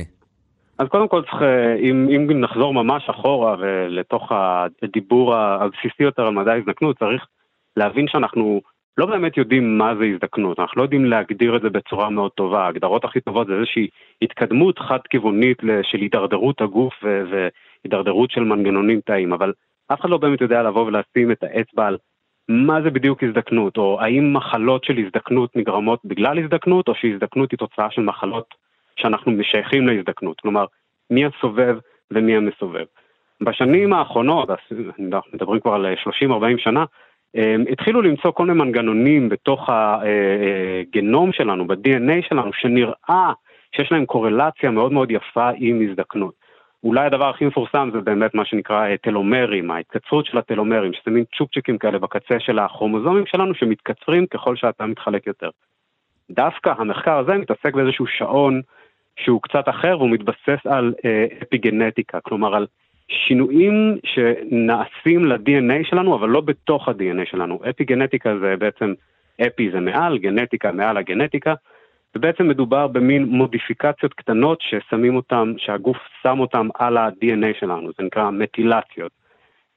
אז קודם כל צריך, אם, אם נחזור ממש אחורה ולתוך הדיבור הבסיסי יותר על מדע ההזדקנות, צריך להבין שאנחנו לא באמת יודעים מה זה הזדקנות, אנחנו לא יודעים להגדיר את זה בצורה מאוד טובה, ההגדרות הכי טובות זה איזושהי התקדמות חד-כיוונית של הידרדרות הגוף והידרדרות של מנגנונים תאיים, אבל אף אחד לא באמת יודע לבוא ולשים את האצבע על מה זה בדיוק הזדקנות, או האם מחלות של הזדקנות נגרמות בגלל הזדקנות, או שהזדקנות היא תוצאה של מחלות שאנחנו משייכים להזדקנות, כלומר, מי הסובב ומי המסובב. בשנים האחרונות, אנחנו מדברים כבר על 30-40 שנה, התחילו למצוא כל מיני מנגנונים בתוך הגנום שלנו, ב-DNA שלנו, שנראה שיש להם קורלציה מאוד מאוד יפה עם הזדקנות. אולי הדבר הכי מפורסם זה באמת מה שנקרא טלומרים, ההתקצרות של הטלומרים, שזה מין צ'ופצ'יקים כאלה בקצה של הכרומוזומים שלנו שמתקצרים ככל שאתה מתחלק יותר. דווקא המחקר הזה מתעסק באיזשהו שעון שהוא קצת אחר והוא מתבסס על אה, אפיגנטיקה, כלומר על שינויים שנעשים ל-DNA שלנו, אבל לא בתוך ה-DNA שלנו. אפיגנטיקה זה בעצם, אפי זה מעל, גנטיקה מעל הגנטיקה, ובעצם מדובר במין מודיפיקציות קטנות ששמים אותם, שהגוף שם אותם על ה-DNA שלנו, זה נקרא מטילציות.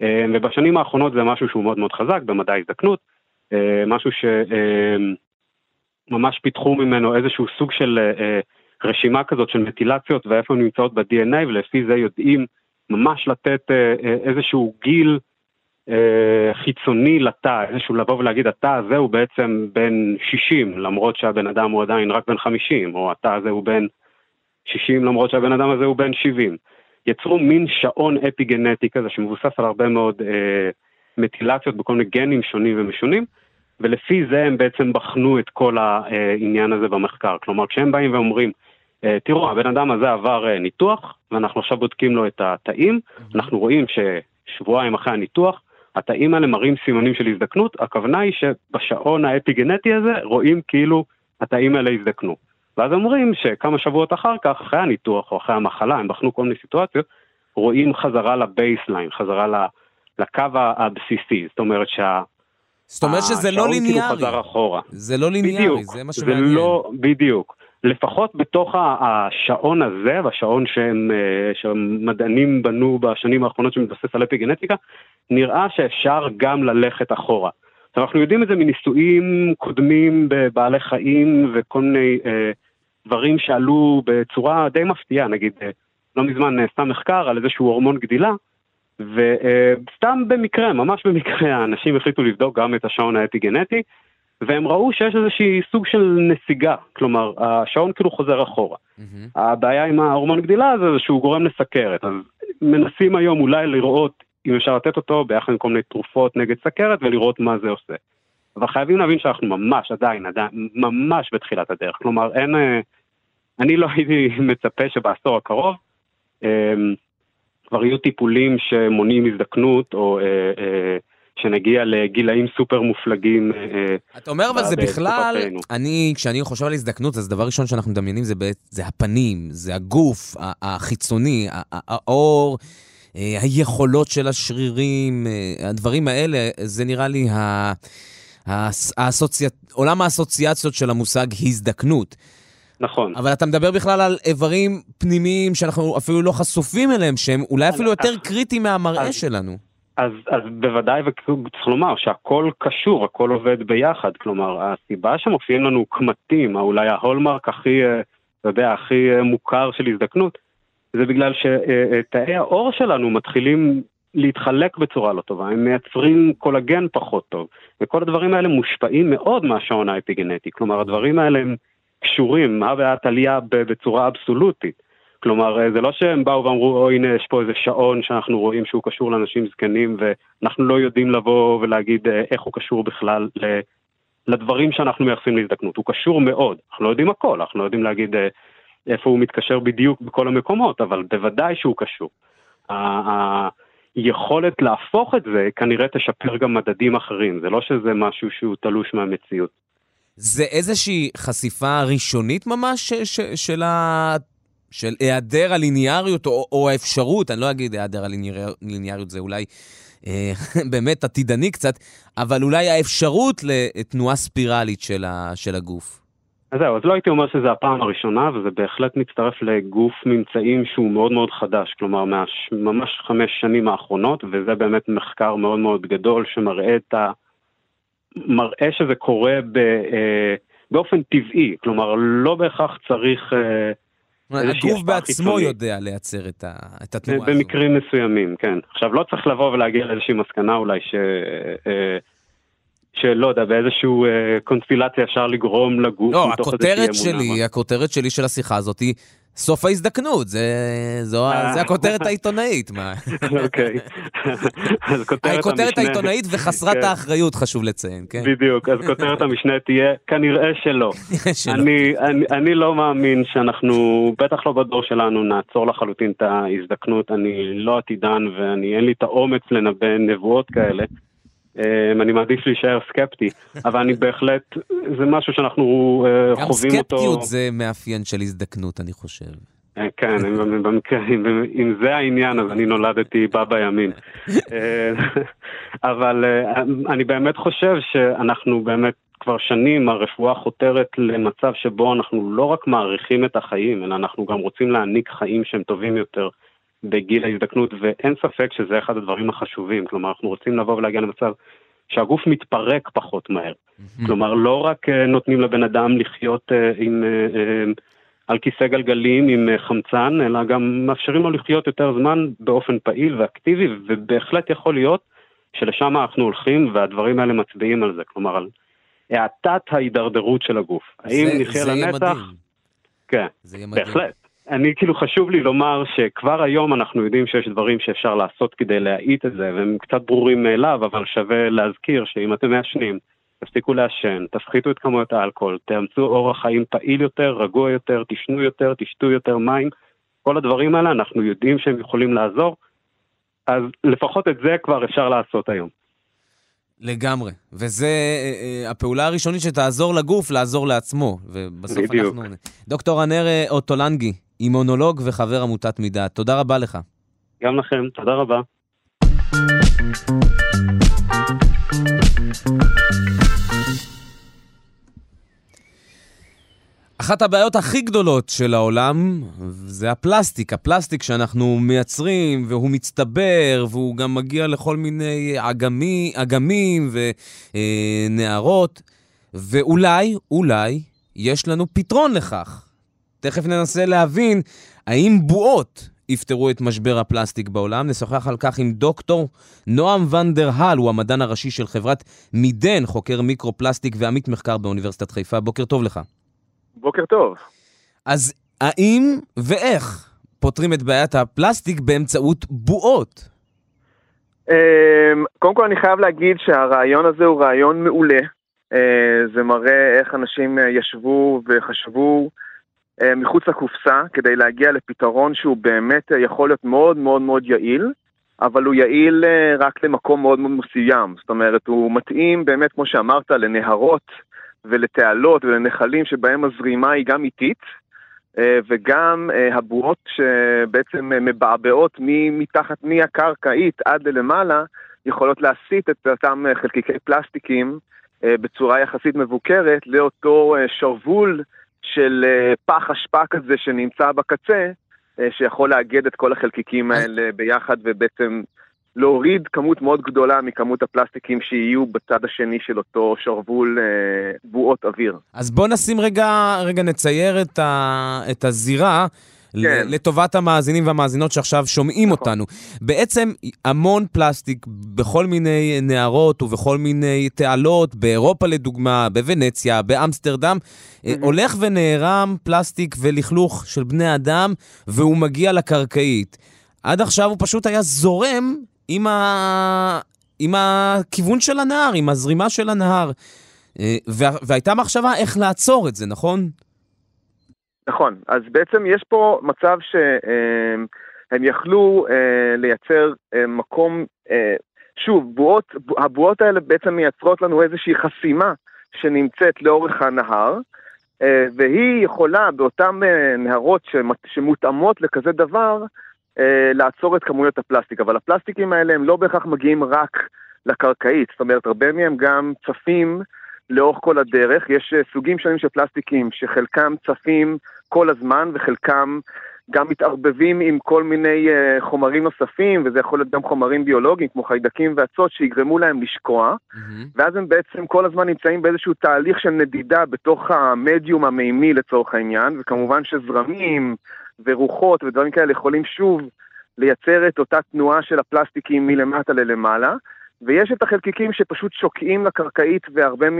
אה, ובשנים האחרונות זה משהו שהוא מאוד מאוד חזק במדע ההזדקנות, אה, משהו שממש אה, פיתחו ממנו איזשהו סוג של רשימה כזאת של מטילציות ואיפה הן נמצאות ב-DNA, ולפי זה יודעים ממש לתת אה, אה, איזשהו גיל אה, חיצוני לתא, איזשהו לבוא ולהגיד התא הזה הוא בעצם בן 60 למרות שהבן אדם הוא עדיין רק בן 50, או התא הזה הוא בן 60 למרות שהבן אדם הזה הוא בן 70. יצרו מין שעון אפיגנטי כזה שמבוסס על הרבה מאוד אה, מטילציות בכל מיני גנים שונים ומשונים, ולפי זה הם בעצם בחנו את כל העניין הזה במחקר. כלומר, כשהם באים ואומרים, תראו, הבן אדם הזה עבר אה, ניתוח, ואנחנו עכשיו בודקים לו את התאים, אנחנו רואים ששבועיים אחרי הניתוח, התאים האלה מראים סימנים של הזדקנות, הכוונה היא שבשעון האפיגנטי הזה רואים כאילו התאים האלה הזדקנו. ואז אומרים שכמה שבועות אחר כך, אחרי הניתוח או אחרי המחלה, הם בחנו כל מיני סיטואציות, רואים חזרה לבייסליין, חזרה לקו הבסיסי, זאת אומרת שה... זאת אומרת שזה לא ליניארי. כאילו חזר אחורה. זה לא ליניארי, בדיוק, זה מה שמעניין. לא, בדיוק. לפחות בתוך השעון הזה, והשעון שהם, אה, שהמדענים בנו בשנים האחרונות שמתבסס על אפיגנטיקה, נראה שאפשר גם ללכת אחורה. אנחנו יודעים את זה מניסויים קודמים בבעלי חיים וכל מיני אה, דברים שעלו בצורה די מפתיעה, נגיד אה, לא מזמן נעשה מחקר על איזשהו הורמון גדילה, וסתם אה, במקרה, ממש במקרה, האנשים החליטו לבדוק גם את השעון האפיגנטי, והם ראו שיש איזושהי סוג של נסיגה, כלומר, השעון כאילו חוזר אחורה. Mm-hmm. הבעיה עם ההורמון גדילה זה שהוא גורם לסכרת, אז מנסים היום אולי לראות אם אפשר לתת אותו ביחד עם כל מיני תרופות נגד סכרת ולראות מה זה עושה. אבל חייבים להבין שאנחנו ממש עדיין, עדיין, ממש בתחילת הדרך. כלומר, אין, אה, אני לא הייתי מצפה שבעשור הקרוב אה, כבר יהיו טיפולים שמונעים הזדקנות או אה, שנגיע לגילאים סופר מופלגים. אה, אתה אומר, אבל זה בכלל, אני, כשאני חושב על הזדקנות, אז דבר ראשון שאנחנו מדמיינים זה, זה הפנים, זה הגוף החיצוני, האור. אה, היכולות של השרירים, אה, הדברים האלה, זה נראה לי ה... האסוצי... עולם האסוציאציות של המושג הזדקנות. נכון. אבל אתה מדבר בכלל על איברים פנימיים שאנחנו אפילו לא חשופים אליהם, שהם אולי אפילו יותר קריטיים מהמראה שלנו. אז, אז בוודאי, וצריך לומר שהכל קשור, הכל עובד ביחד. כלומר, הסיבה שמופיעים לנו קמטים, אולי ההולמרק הכי, אה, אתה יודע, הכי אה, מוכר של הזדקנות, זה בגלל שתאי העור שלנו מתחילים להתחלק בצורה לא טובה, הם מייצרים קולגן פחות טוב, וכל הדברים האלה מושפעים מאוד מהשעון האפיגנטי. כלומר, הדברים האלה הם קשורים, מה בעיית עלייה בצורה אבסולוטית. כלומר, אה, זה לא שהם באו ואמרו, או הנה, יש פה איזה שעון שאנחנו רואים שהוא קשור לאנשים זקנים, ואנחנו לא יודעים לבוא ולהגיד אה, איך הוא קשור בכלל לדברים שאנחנו מייחסים להזדקנות. הוא קשור מאוד, אנחנו לא יודעים הכל, אנחנו לא יודעים להגיד אה, איפה הוא מתקשר בדיוק בכל המקומות, אבל בוודאי שהוא קשור. היכולת להפוך את זה כנראה תשפר גם מדדים אחרים, זה לא שזה משהו שהוא תלוש מהמציאות. זה איזושהי חשיפה ראשונית ממש של של היעדר הליניאריות, או, או האפשרות, אני לא אגיד היעדר הליניאריות, זה אולי אה, באמת עתידני קצת, אבל אולי האפשרות לתנועה ספירלית של, ה, של הגוף. אז זהו, אז לא הייתי אומר שזה הפעם הראשונה, וזה בהחלט מצטרף לגוף ממצאים שהוא מאוד מאוד חדש, כלומר ממש חמש שנים האחרונות, וזה באמת מחקר מאוד מאוד גדול שמראה את ה... מראה שזה קורה ב, אה, באופן טבעי, כלומר לא בהכרח צריך... הגוף בעצמו. יודע לייצר את, ה, את התנועה הזו. במקרים מסוימים, כן. עכשיו, לא צריך לבוא ולהגיע לאיזושהי מסקנה אולי ש... אה, שלא יודע, באיזושהי אה, קונסטילציה אפשר לגרום לגוף לא, הכותרת שלי, הכותרת שלי של השיחה הזאת היא סוף ההזדקנות, זה, זו, אה. זה הכותרת העיתונאית, מה? אוקיי. אז כותרת המשנה... הכותרת העיתונאית וחסרת כן. האחריות, חשוב לציין, כן? בדיוק, אז כותרת המשנה תהיה, כנראה שלא. אני, אני, אני לא מאמין שאנחנו, בטח לא בדור שלנו, נעצור לחלוטין את ההזדקנות. אני לא עתידן ואני, אין לי את האומץ לנבא נבואות כאלה. אמ, אני מעדיף להישאר סקפטי, אבל אני בהחלט, זה משהו שאנחנו אה, חווים אותו. גם סקפטיות זה מאפיין של הזדקנות, אני חושב. אה, כן, במקרה, אם זה העניין, אז אני נולדתי בה בימין. אה, אבל אני באמת חושב שאנחנו באמת כבר שנים, הרפואה חותרת למצב שבו אנחנו לא רק מעריכים את החיים, אלא אנחנו גם רוצים להעניק חיים שהם טובים יותר. בגיל ההזדקנות, ואין ספק שזה אחד הדברים החשובים. כלומר, אנחנו רוצים לבוא ולהגיע למצב שהגוף מתפרק פחות מהר. Mm-hmm. כלומר, לא רק uh, נותנים לבן אדם לחיות uh, עם, uh, על כיסא גלגלים עם חמצן, אלא גם מאפשרים לו לחיות יותר זמן באופן פעיל ואקטיבי, ובהחלט יכול להיות שלשם אנחנו הולכים, והדברים האלה מצביעים על זה. כלומר, על האטת ההידרדרות של הגוף. האם נחיה לנצח? כן, בהחלט. אני כאילו חשוב לי לומר שכבר היום אנחנו יודעים שיש דברים שאפשר לעשות כדי להאיט את זה, והם קצת ברורים מאליו, אבל שווה להזכיר שאם אתם מעשנים, תפסיקו לעשן, תפחיתו את כמויות האלכוהול, תאמצו אורח חיים פעיל יותר, רגוע יותר, תשנו יותר, תשתו יותר מים, כל הדברים האלה אנחנו יודעים שהם יכולים לעזור, אז לפחות את זה כבר אפשר לעשות היום. לגמרי, וזה אה, אה, הפעולה הראשונית שתעזור לגוף לעזור לעצמו, ובסוף בדיוק. אנחנו... דוקטור ענר אוטולנגי, אימונולוג וחבר עמותת מידה. תודה רבה לך. גם לכם, תודה רבה. אחת הבעיות הכי גדולות של העולם זה הפלסטיק. הפלסטיק שאנחנו מייצרים והוא מצטבר והוא גם מגיע לכל מיני אגמי, אגמים ונערות. ואולי, אולי, יש לנו פתרון לכך. תכף ננסה להבין האם בועות יפתרו את משבר הפלסטיק בעולם. נשוחח על כך עם דוקטור נועם ונדר הל, הוא המדען הראשי של חברת מידן, חוקר מיקרו-פלסטיק ועמית מחקר באוניברסיטת חיפה. בוקר טוב לך. בוקר טוב. אז האם ואיך פותרים את בעיית הפלסטיק באמצעות בועות? אמ, קודם כל אני חייב להגיד שהרעיון הזה הוא רעיון מעולה. אה, זה מראה איך אנשים אה, ישבו וחשבו מחוץ לקופסה כדי להגיע לפתרון שהוא באמת אה, יכול להיות מאוד מאוד מאוד יעיל, אבל הוא יעיל אה, רק למקום מאוד מאוד מסוים. זאת אומרת, הוא מתאים באמת, כמו שאמרת, לנהרות ולתעלות ולנחלים שבהם הזרימה היא גם איטית, וגם הבועות שבעצם מבעבעות מתחת, מהקרקעית עד ללמעלה, יכולות להסיט את אותם חלקיקי פלסטיקים בצורה יחסית מבוקרת לאותו שרוול של אה, פח אשפה כזה שנמצא בקצה, אה, שיכול לאגד את כל החלקיקים האלה ביחד ובעצם להוריד כמות מאוד גדולה מכמות הפלסטיקים שיהיו בצד השני של אותו שרוול אה, בועות אוויר. אז בוא נשים רגע, רגע נצייר את, ה, את הזירה. כן. לטובת המאזינים והמאזינות שעכשיו שומעים נכון. אותנו. בעצם המון פלסטיק בכל מיני נערות ובכל מיני תעלות, באירופה לדוגמה, בוונציה, באמסטרדם, mm-hmm. הולך ונערם פלסטיק ולכלוך של בני אדם, והוא מגיע לקרקעית. עד עכשיו הוא פשוט היה זורם עם, ה... עם הכיוון של הנהר, עם הזרימה של הנהר. אה, והייתה מחשבה איך לעצור את זה, נכון? נכון, אז בעצם יש פה מצב שהם יכלו אה, לייצר אה, מקום, אה, שוב, בועות, הבועות האלה בעצם מייצרות לנו איזושהי חסימה שנמצאת לאורך הנהר, והיא יכולה באותן נהרות שמותאמות לכזה דבר, לעצור את כמויות הפלסטיק, אבל הפלסטיקים האלה הם לא בהכרח מגיעים רק לקרקעית, זאת אומרת, הרבה מהם גם צפים לאורך כל הדרך. יש סוגים שונים של פלסטיקים שחלקם צפים כל הזמן וחלקם גם מתערבבים עם כל מיני uh, חומרים נוספים, וזה יכול להיות גם חומרים ביולוגיים כמו חיידקים ואצות שיגרמו להם לשקוע, mm-hmm. ואז הם בעצם כל הזמן נמצאים באיזשהו תהליך של נדידה בתוך המדיום המימי לצורך העניין, וכמובן שזרמים ורוחות ודברים כאלה יכולים שוב לייצר את אותה תנועה של הפלסטיקים מלמטה ללמעלה. ויש את החלקיקים שפשוט שוקעים לקרקעית והרבה מ...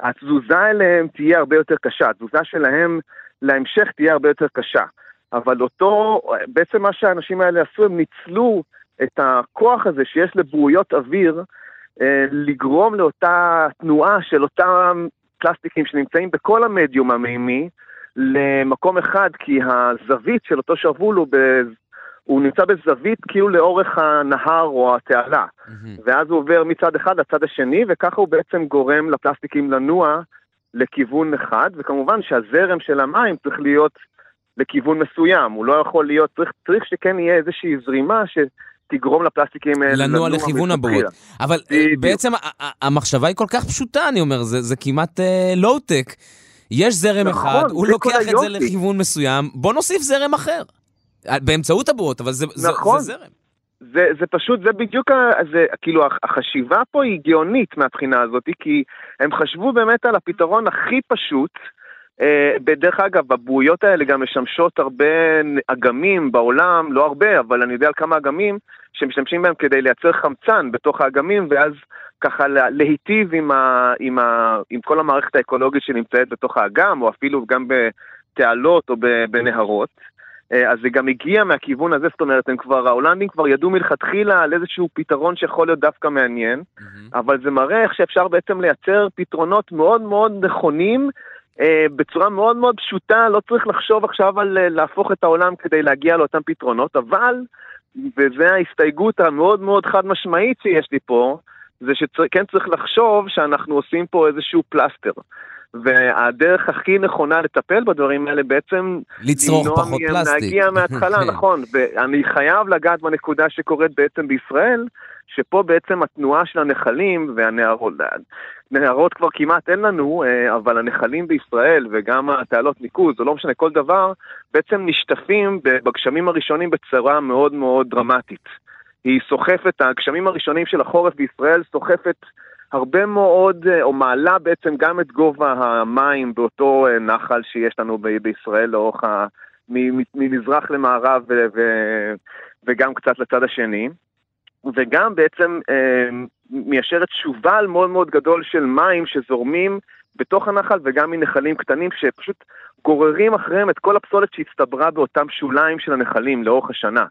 התזוזה אליהם תהיה הרבה יותר קשה, התזוזה שלהם להמשך תהיה הרבה יותר קשה. אבל אותו, בעצם מה שהאנשים האלה עשו, הם ניצלו את הכוח הזה שיש לברויות אוויר, אה, לגרום לאותה תנועה של אותם פלסטיקים שנמצאים בכל המדיום המימי למקום אחד, כי הזווית של אותו שרוול הוא. הוא נמצא בזווית כאילו לאורך הנהר או התעלה. Mm-hmm. ואז הוא עובר מצד אחד לצד השני, וככה הוא בעצם גורם לפלסטיקים לנוע לכיוון אחד, וכמובן שהזרם של המים צריך להיות לכיוון מסוים, הוא לא יכול להיות, צריך, צריך שכן יהיה איזושהי זרימה ש... תגרום לפלסטיקים לנוע, לנוע לכיוון הבועות. אבל דיוק. בעצם המחשבה היא כל כך פשוטה, אני אומר, זה, זה כמעט לואו-טק. Uh, יש זרם נכון, אחד, הוא לוקח את זה לכיוון מסוים, בוא נוסיף זרם אחר. באמצעות הבועות, אבל זה, נכון. זה, זה זרם. זה, זה פשוט, זה בדיוק, זה, כאילו, החשיבה פה היא גאונית מהבחינה הזאת, כי הם חשבו באמת על הפתרון הכי פשוט, אה, בדרך אגב, הבועיות האלה גם משמשות הרבה אגמים בעולם, לא הרבה, אבל אני יודע על כמה אגמים שמשתמשים בהם כדי לייצר חמצן בתוך האגמים, ואז ככה להיטיב עם, ה, עם, ה, עם כל המערכת האקולוגית שנמצאת בתוך האגם, או אפילו גם בתעלות או בנהרות. אה, אז זה גם הגיע מהכיוון הזה, זאת אומרת, הם כבר, ההולנדים כבר ידעו מלכתחילה על איזשהו פתרון שיכול להיות דווקא מעניין, mm-hmm. אבל זה מראה איך שאפשר בעצם לייצר פתרונות מאוד מאוד נכונים, אה, בצורה מאוד מאוד פשוטה, לא צריך לחשוב עכשיו על אה, להפוך את העולם כדי להגיע לאותם פתרונות, אבל, וזו ההסתייגות המאוד מאוד חד משמעית שיש לי פה, זה שכן צריך לחשוב שאנחנו עושים פה איזשהו פלסטר. והדרך הכי נכונה לטפל בדברים האלה בעצם... לצרוך פחות פלסטיק. להגיע מההתחלה, נכון. ואני חייב לגעת בנקודה שקורית בעצם בישראל, שפה בעצם התנועה של הנחלים והנהרות, נהרות כבר כמעט אין לנו, אה, אבל הנחלים בישראל וגם התעלות ניקוז, או לא משנה, כל דבר, בעצם נשטפים בגשמים הראשונים בצורה מאוד מאוד דרמטית. היא סוחפת, הגשמים הראשונים של החורף בישראל סוחפת הרבה מאוד, אה, או מעלה בעצם גם את גובה המים באותו אה, נחל שיש לנו בישראל לאורך ה... ממזרח למערב ו- ו- וגם קצת לצד השני. וגם בעצם אה, מיישרת שובל מאוד מאוד גדול של מים שזורמים בתוך הנחל וגם מנחלים קטנים שפשוט גוררים אחריהם את כל הפסולת שהצטברה באותם שוליים של הנחלים לאורך השנה.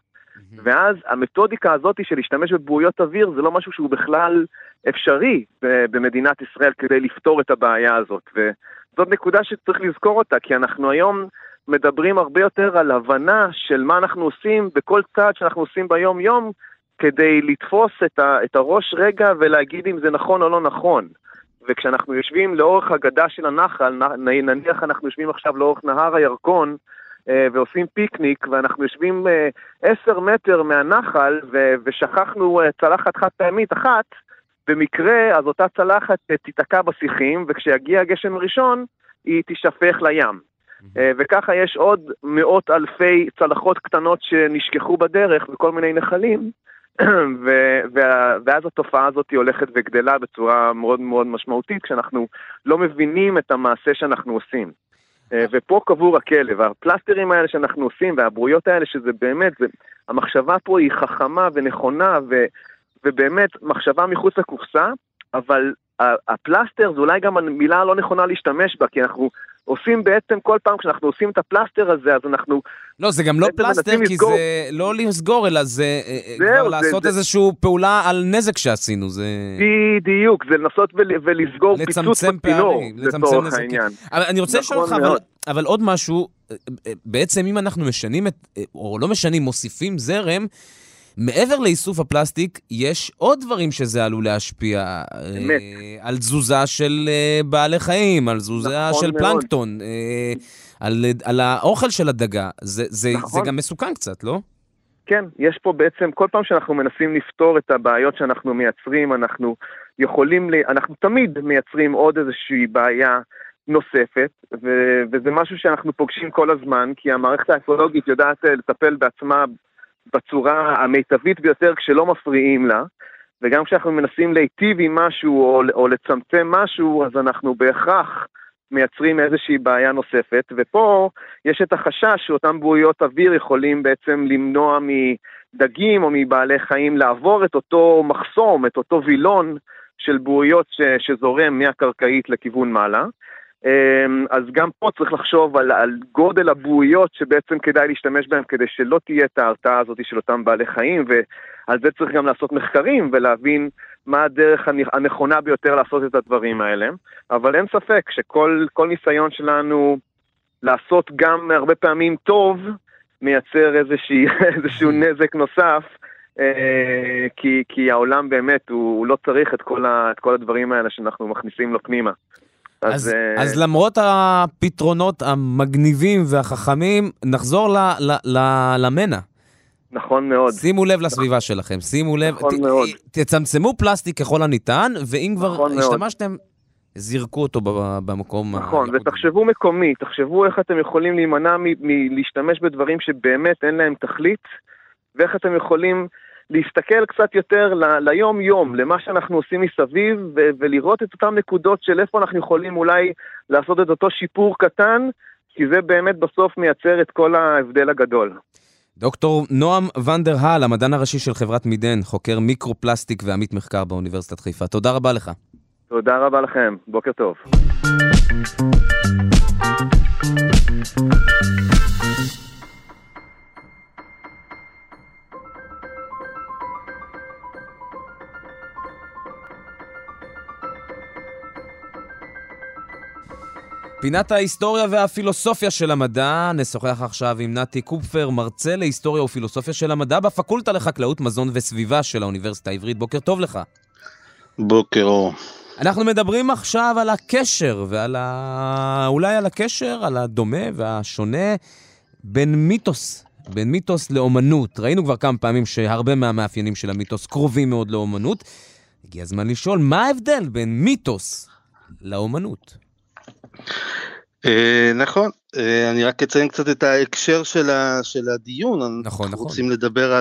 ואז המתודיקה הזאת של להשתמש בבועיות אוויר זה לא משהו שהוא בכלל אפשרי במדינת ישראל כדי לפתור את הבעיה הזאת. וזאת נקודה שצריך לזכור אותה, כי אנחנו היום מדברים הרבה יותר על הבנה של מה אנחנו עושים בכל צעד שאנחנו עושים ביום-יום, כדי לתפוס את, ה, את הראש רגע ולהגיד אם זה נכון או לא נכון. וכשאנחנו יושבים לאורך הגדה של הנחל, נניח אנחנו יושבים עכשיו לאורך נהר הירקון, ועושים פיקניק, ואנחנו יושבים אה, עשר מטר מהנחל, ושכחנו אה, צלחת חד פעמית אחת, במקרה אז אותה צלחת תיתקע בשיחים, וכשיגיע הגשם הראשון, היא תישפך לים. וככה יש עוד מאות אלפי צלחות קטנות שנשכחו בדרך בכל מיני נחלים, ואז התופעה הזאת הולכת וגדלה בצורה מאוד מאוד משמעותית, כשאנחנו לא מבינים את המעשה שאנחנו עושים. אה, ופה קבור הכלב, הפלסטרים האלה שאנחנו עושים והברויות האלה, שזה באמת, זה, המחשבה פה היא חכמה ונכונה ו, ובאמת מחשבה מחוץ לקופסה, אבל הפלסטר זה אולי גם המילה הלא נכונה להשתמש בה, כי אנחנו עושים בעצם כל פעם כשאנחנו עושים את הפלסטר הזה, אז אנחנו... לא, זה גם לא פלסטר, כי לסגור... זה לא לסגור, אלא זה אה, אה, זה כבר זה, לעשות זה... איזושהי פעולה על נזק שעשינו. זה... בדיוק, זה לנסות ול, ולסגור פיצוץ בצינור, לצורך העניין. אבל אני רוצה לשאול נכון אותך, אבל, אבל עוד משהו, אה, בעצם אם אנחנו משנים את, או לא משנים, מוסיפים זרם, מעבר לאיסוף הפלסטיק, יש עוד דברים שזה עלול להשפיע. אמת. אה, על תזוזה של אה, בעלי חיים, על תזוזה נכון של מאוד. פלנקטון, אה, על, על האוכל של הדגה. זה, זה, נכון. זה גם מסוכן קצת, לא? כן, יש פה בעצם, כל פעם שאנחנו מנסים לפתור את הבעיות שאנחנו מייצרים, אנחנו יכולים. אנחנו תמיד מייצרים עוד איזושהי בעיה נוספת, ו... וזה משהו שאנחנו פוגשים כל הזמן, כי המערכת האקולוגית יודעת אה, לטפל בעצמה בצורה המיטבית ביותר כשלא מפריעים לה, וגם כשאנחנו מנסים להיטיב עם משהו או, או לצמצם משהו, אז אנחנו בהכרח מייצרים איזושהי בעיה נוספת, ופה יש את החשש שאותם בועיות אוויר יכולים בעצם למנוע מדגים או מבעלי חיים לעבור את אותו מחסום, את אותו וילון של בועיות ש, שזורם מהקרקעית לכיוון מעלה. אמ, אז גם פה צריך לחשוב על, על גודל הבועיות שבעצם כדאי להשתמש בהן כדי שלא תהיה את ההרתעה הזאת של אותם בעלי חיים, ועל זה צריך גם לעשות מחקרים ולהבין מה הדרך הנכונה ביותר לעשות את הדברים האלה. אבל אין ספק שכל ניסיון שלנו לעשות גם הרבה פעמים טוב, מייצר איזושהי, איזשהו נזק נוסף. אה, כי, כי העולם באמת, הוא, הוא לא צריך את כל, ה, את כל הדברים האלה שאנחנו מכניסים לו פנימה. אז, אז, uh... אז למרות הפתרונות המגניבים והחכמים, נחזור ל, ל, ל, למנע. נכון מאוד. שימו לב לסביבה שלכם, שימו לב, נכון ת, מאוד. תצמצמו פלסטיק ככל הניתן, ואם כבר נכון השתמשתם, מאוד. זירקו אותו במקום... נכון, ותחשבו מקומי, תחשבו איך אתם יכולים להימנע מלהשתמש בדברים שבאמת אין להם תכלית, ואיך אתם יכולים להסתכל קצת יותר ליום-יום, למה שאנחנו עושים מסביב, ו- ולראות את אותן נקודות של איפה אנחנו יכולים אולי לעשות את אותו שיפור קטן, כי זה באמת בסוף מייצר את כל ההבדל הגדול. דוקטור נועם ונדר הל, המדען הראשי של חברת מידן, חוקר מיקרו-פלסטיק ועמית מחקר באוניברסיטת חיפה. תודה רבה לך. תודה רבה לכם, בוקר טוב. פינת ההיסטוריה והפילוסופיה של המדע, נשוחח עכשיו עם נתי קופפר, מרצה להיסטוריה ופילוסופיה של המדע בפקולטה לחקלאות, מזון וסביבה של האוניברסיטה העברית. בוקר טוב לך. בוקר אור. אנחנו מדברים עכשיו על הקשר, ועל ה... אולי על הקשר, על הדומה והשונה בין מיתוס, בין מיתוס לאומנות. ראינו כבר כמה פעמים שהרבה מהמאפיינים של המיתוס קרובים מאוד לאומנות. הגיע הזמן לשאול, מה ההבדל בין מיתוס לאומנות? אה, נכון, אה, אני רק אציין קצת את ההקשר של, הדיון. נכון, נכון. אנחנו רוצים לדבר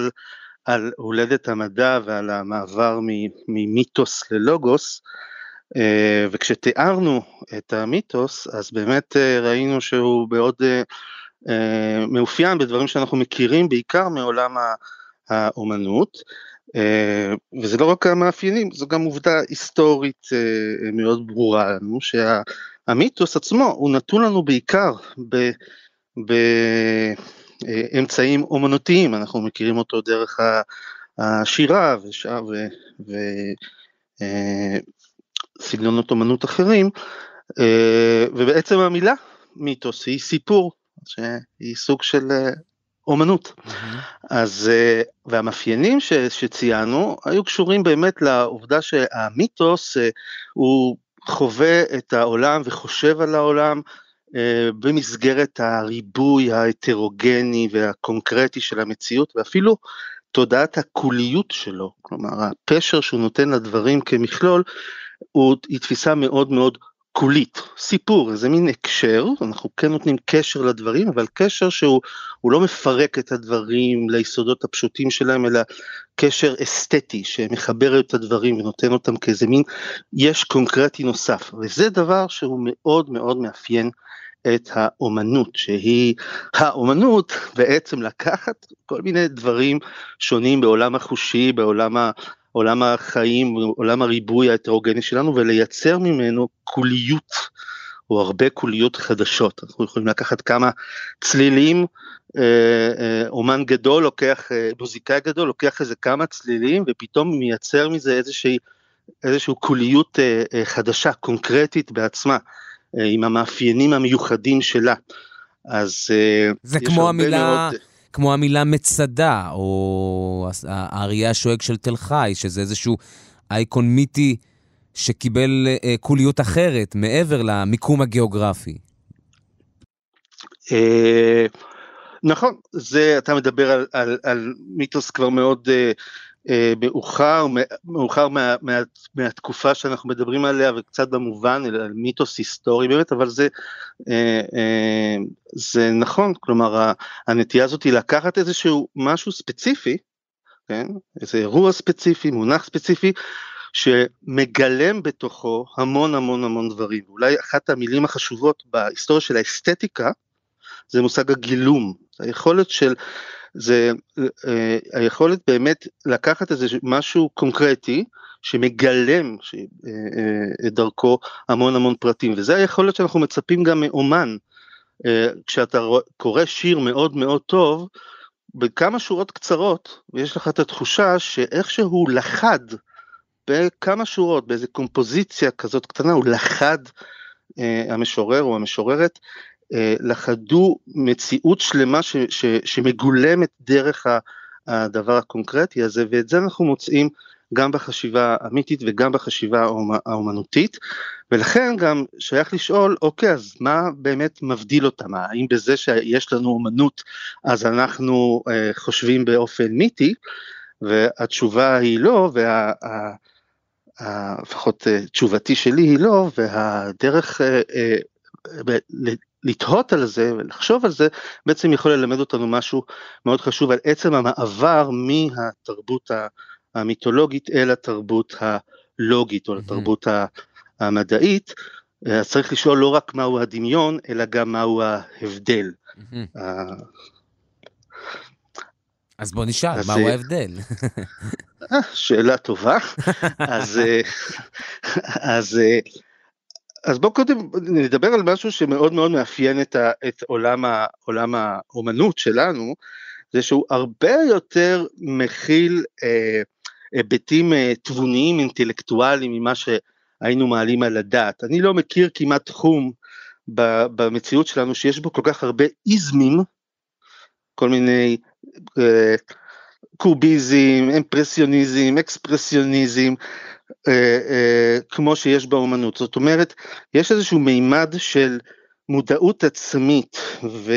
על, הולדת המדע ועל המעבר ממיתוס ללוגוס. אה, וכשתיארנו את המיתוס, אז באמת ראינו שהוא מאוד מאופיין בדברים שאנחנו מכירים בעיקר מעולם האומנות. וזה לא רק המאפיינים, זו גם עובדה היסטורית מאוד ברורה לנו, שה... המיתוס עצמו הוא נתון לנו בעיקר באמצעים אומנותיים, אנחנו מכירים אותו דרך השירה ושאר וסגנונות אה, אומנות אחרים, אה, ובעצם המילה מיתוס היא סיפור, שהיא סוג של אה, אומנות. Mm-hmm. אז, והמאפיינים ש, שציינו היו קשורים באמת לעובדה שהמיתוס הוא חווה את העולם וחושב על העולם אה, במסגרת הריבוי ההטרוגני והקונקרטי של המציאות ואפילו תודעת הקוליות שלו, כלומר הפשר שהוא נותן לדברים כמכלול הוא, היא תפיסה מאוד מאוד קולית, סיפור, איזה מין הקשר, אנחנו כן נותנים קשר לדברים, אבל קשר שהוא לא מפרק את הדברים ליסודות הפשוטים שלהם, אלא קשר אסתטי שמחבר את הדברים ונותן אותם כאיזה מין יש קונקרטי נוסף, וזה דבר שהוא מאוד מאוד מאפיין את האומנות, שהיא האומנות בעצם לקחת כל מיני דברים שונים בעולם החושי, בעולם ה... עולם החיים, עולם הריבוי ההטרוגני שלנו ולייצר ממנו קוליות או הרבה קוליות חדשות. אנחנו יכולים לקחת כמה צלילים, אה, אה, אומן גדול לוקח, אה, מוזיקאי גדול לוקח איזה כמה צלילים ופתאום מייצר מזה איזושהי, איזושהי קוליות חדשה, קונקרטית בעצמה, עם המאפיינים המיוחדים שלה. אז זה כמו המילה... מאוד... כמו המילה מצדה, או האריה השואג של תל חי, שזה איזשהו אייקון מיתי שקיבל אה, קוליות אחרת, מעבר למיקום הגיאוגרפי. אה, נכון, זה, אתה מדבר על, על, על מיתוס כבר מאוד, אה, מאוחר, מאוחר מה, מה, מהתקופה שאנחנו מדברים עליה וקצת במובן, אלא מיתוס היסטורי באמת, אבל זה, אה, אה, זה נכון, כלומר הנטייה הזאת היא לקחת איזשהו משהו ספציפי, כן, איזה אירוע ספציפי, מונח ספציפי, שמגלם בתוכו המון המון המון דברים. אולי אחת המילים החשובות בהיסטוריה של האסתטיקה זה מושג הגילום, היכולת של זה אה, היכולת באמת לקחת איזה משהו קונקרטי שמגלם ש, אה, אה, דרכו המון המון פרטים. וזה היכולת שאנחנו מצפים גם מאומן. כשאתה קורא שיר מאוד מאוד טוב, בכמה שורות קצרות, ויש לך את התחושה שאיכשהו לחד. בכמה שורות, באיזה קומפוזיציה כזאת קטנה, הוא לחד המשורר או המשוררת אה, לחדו מציאות שלמה ש, ש, שמגולמת דרך הדבר הקונקרטי הזה, ואת זה אנחנו מוצאים גם בחשיבה האמיתית וגם בחשיבה האומנותית, ולכן גם שייך לשאול, אוקיי, אז מה באמת מבדיל אותם? האם בזה שיש לנו אומנות אז אנחנו אה, חושבים באופן מיתי? והתשובה היא לא, וה... לפחות אה, תשובתי שלי היא לא, והדרך אה, לתהות על זה ולחשוב על זה, בעצם יכול ללמד אותנו משהו מאוד חשוב על עצם המעבר מהתרבות המיתולוגית אל התרבות הלוגית או לתרבות המדעית. אז צריך לשאול לא רק מהו הדמיון, אלא גם מהו ההבדל. אז בוא נשאל, מהו אה, ההבדל? אה, שאלה טובה. אז, אה, אז אז בואו קודם נדבר על משהו שמאוד מאוד מאפיין את, ה, את עולם, ה, עולם האומנות שלנו, זה שהוא הרבה יותר מכיל אה, היבטים אה, תבוניים אינטלקטואליים ממה שהיינו מעלים על הדעת. אני לא מכיר כמעט תחום ב, במציאות שלנו שיש בו כל כך הרבה איזמים, כל מיני אה, קוביזם, אימפרסיוניזם, אקספרסיוניזם, אה, אה, כמו שיש באומנות. זאת אומרת, יש איזשהו מימד של מודעות עצמית ו,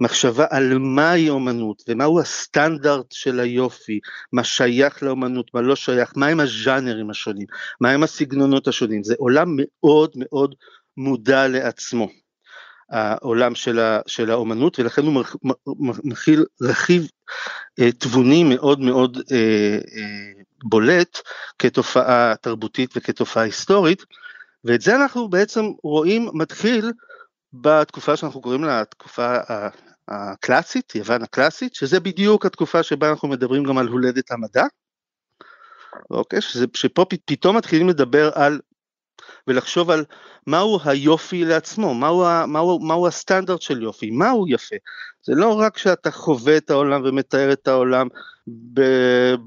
ומחשבה על מהי אומנות ומהו הסטנדרט של היופי, מה שייך לאומנות, מה לא שייך, מהם הז'אנרים השונים, מהם הסגנונות השונים. זה עולם מאוד מאוד מודע לעצמו. העולם של, ה, של האומנות ולכן הוא מכיל רכיב אה, תבוני מאוד מאוד אה, אה, בולט כתופעה תרבותית וכתופעה היסטורית, ואת זה אנחנו בעצם רואים מתחיל בתקופה שאנחנו קוראים לה התקופה הקלאסית, יוון הקלאסית, שזה בדיוק התקופה שבה אנחנו מדברים גם על הולדת המדע, אוקיי? שזה, שפה פתאום מתחילים לדבר על ולחשוב על מהו היופי לעצמו, מהו, מהו, מהו הסטנדרט של יופי, מהו יפה. זה לא רק שאתה חווה את העולם ומתאר את העולם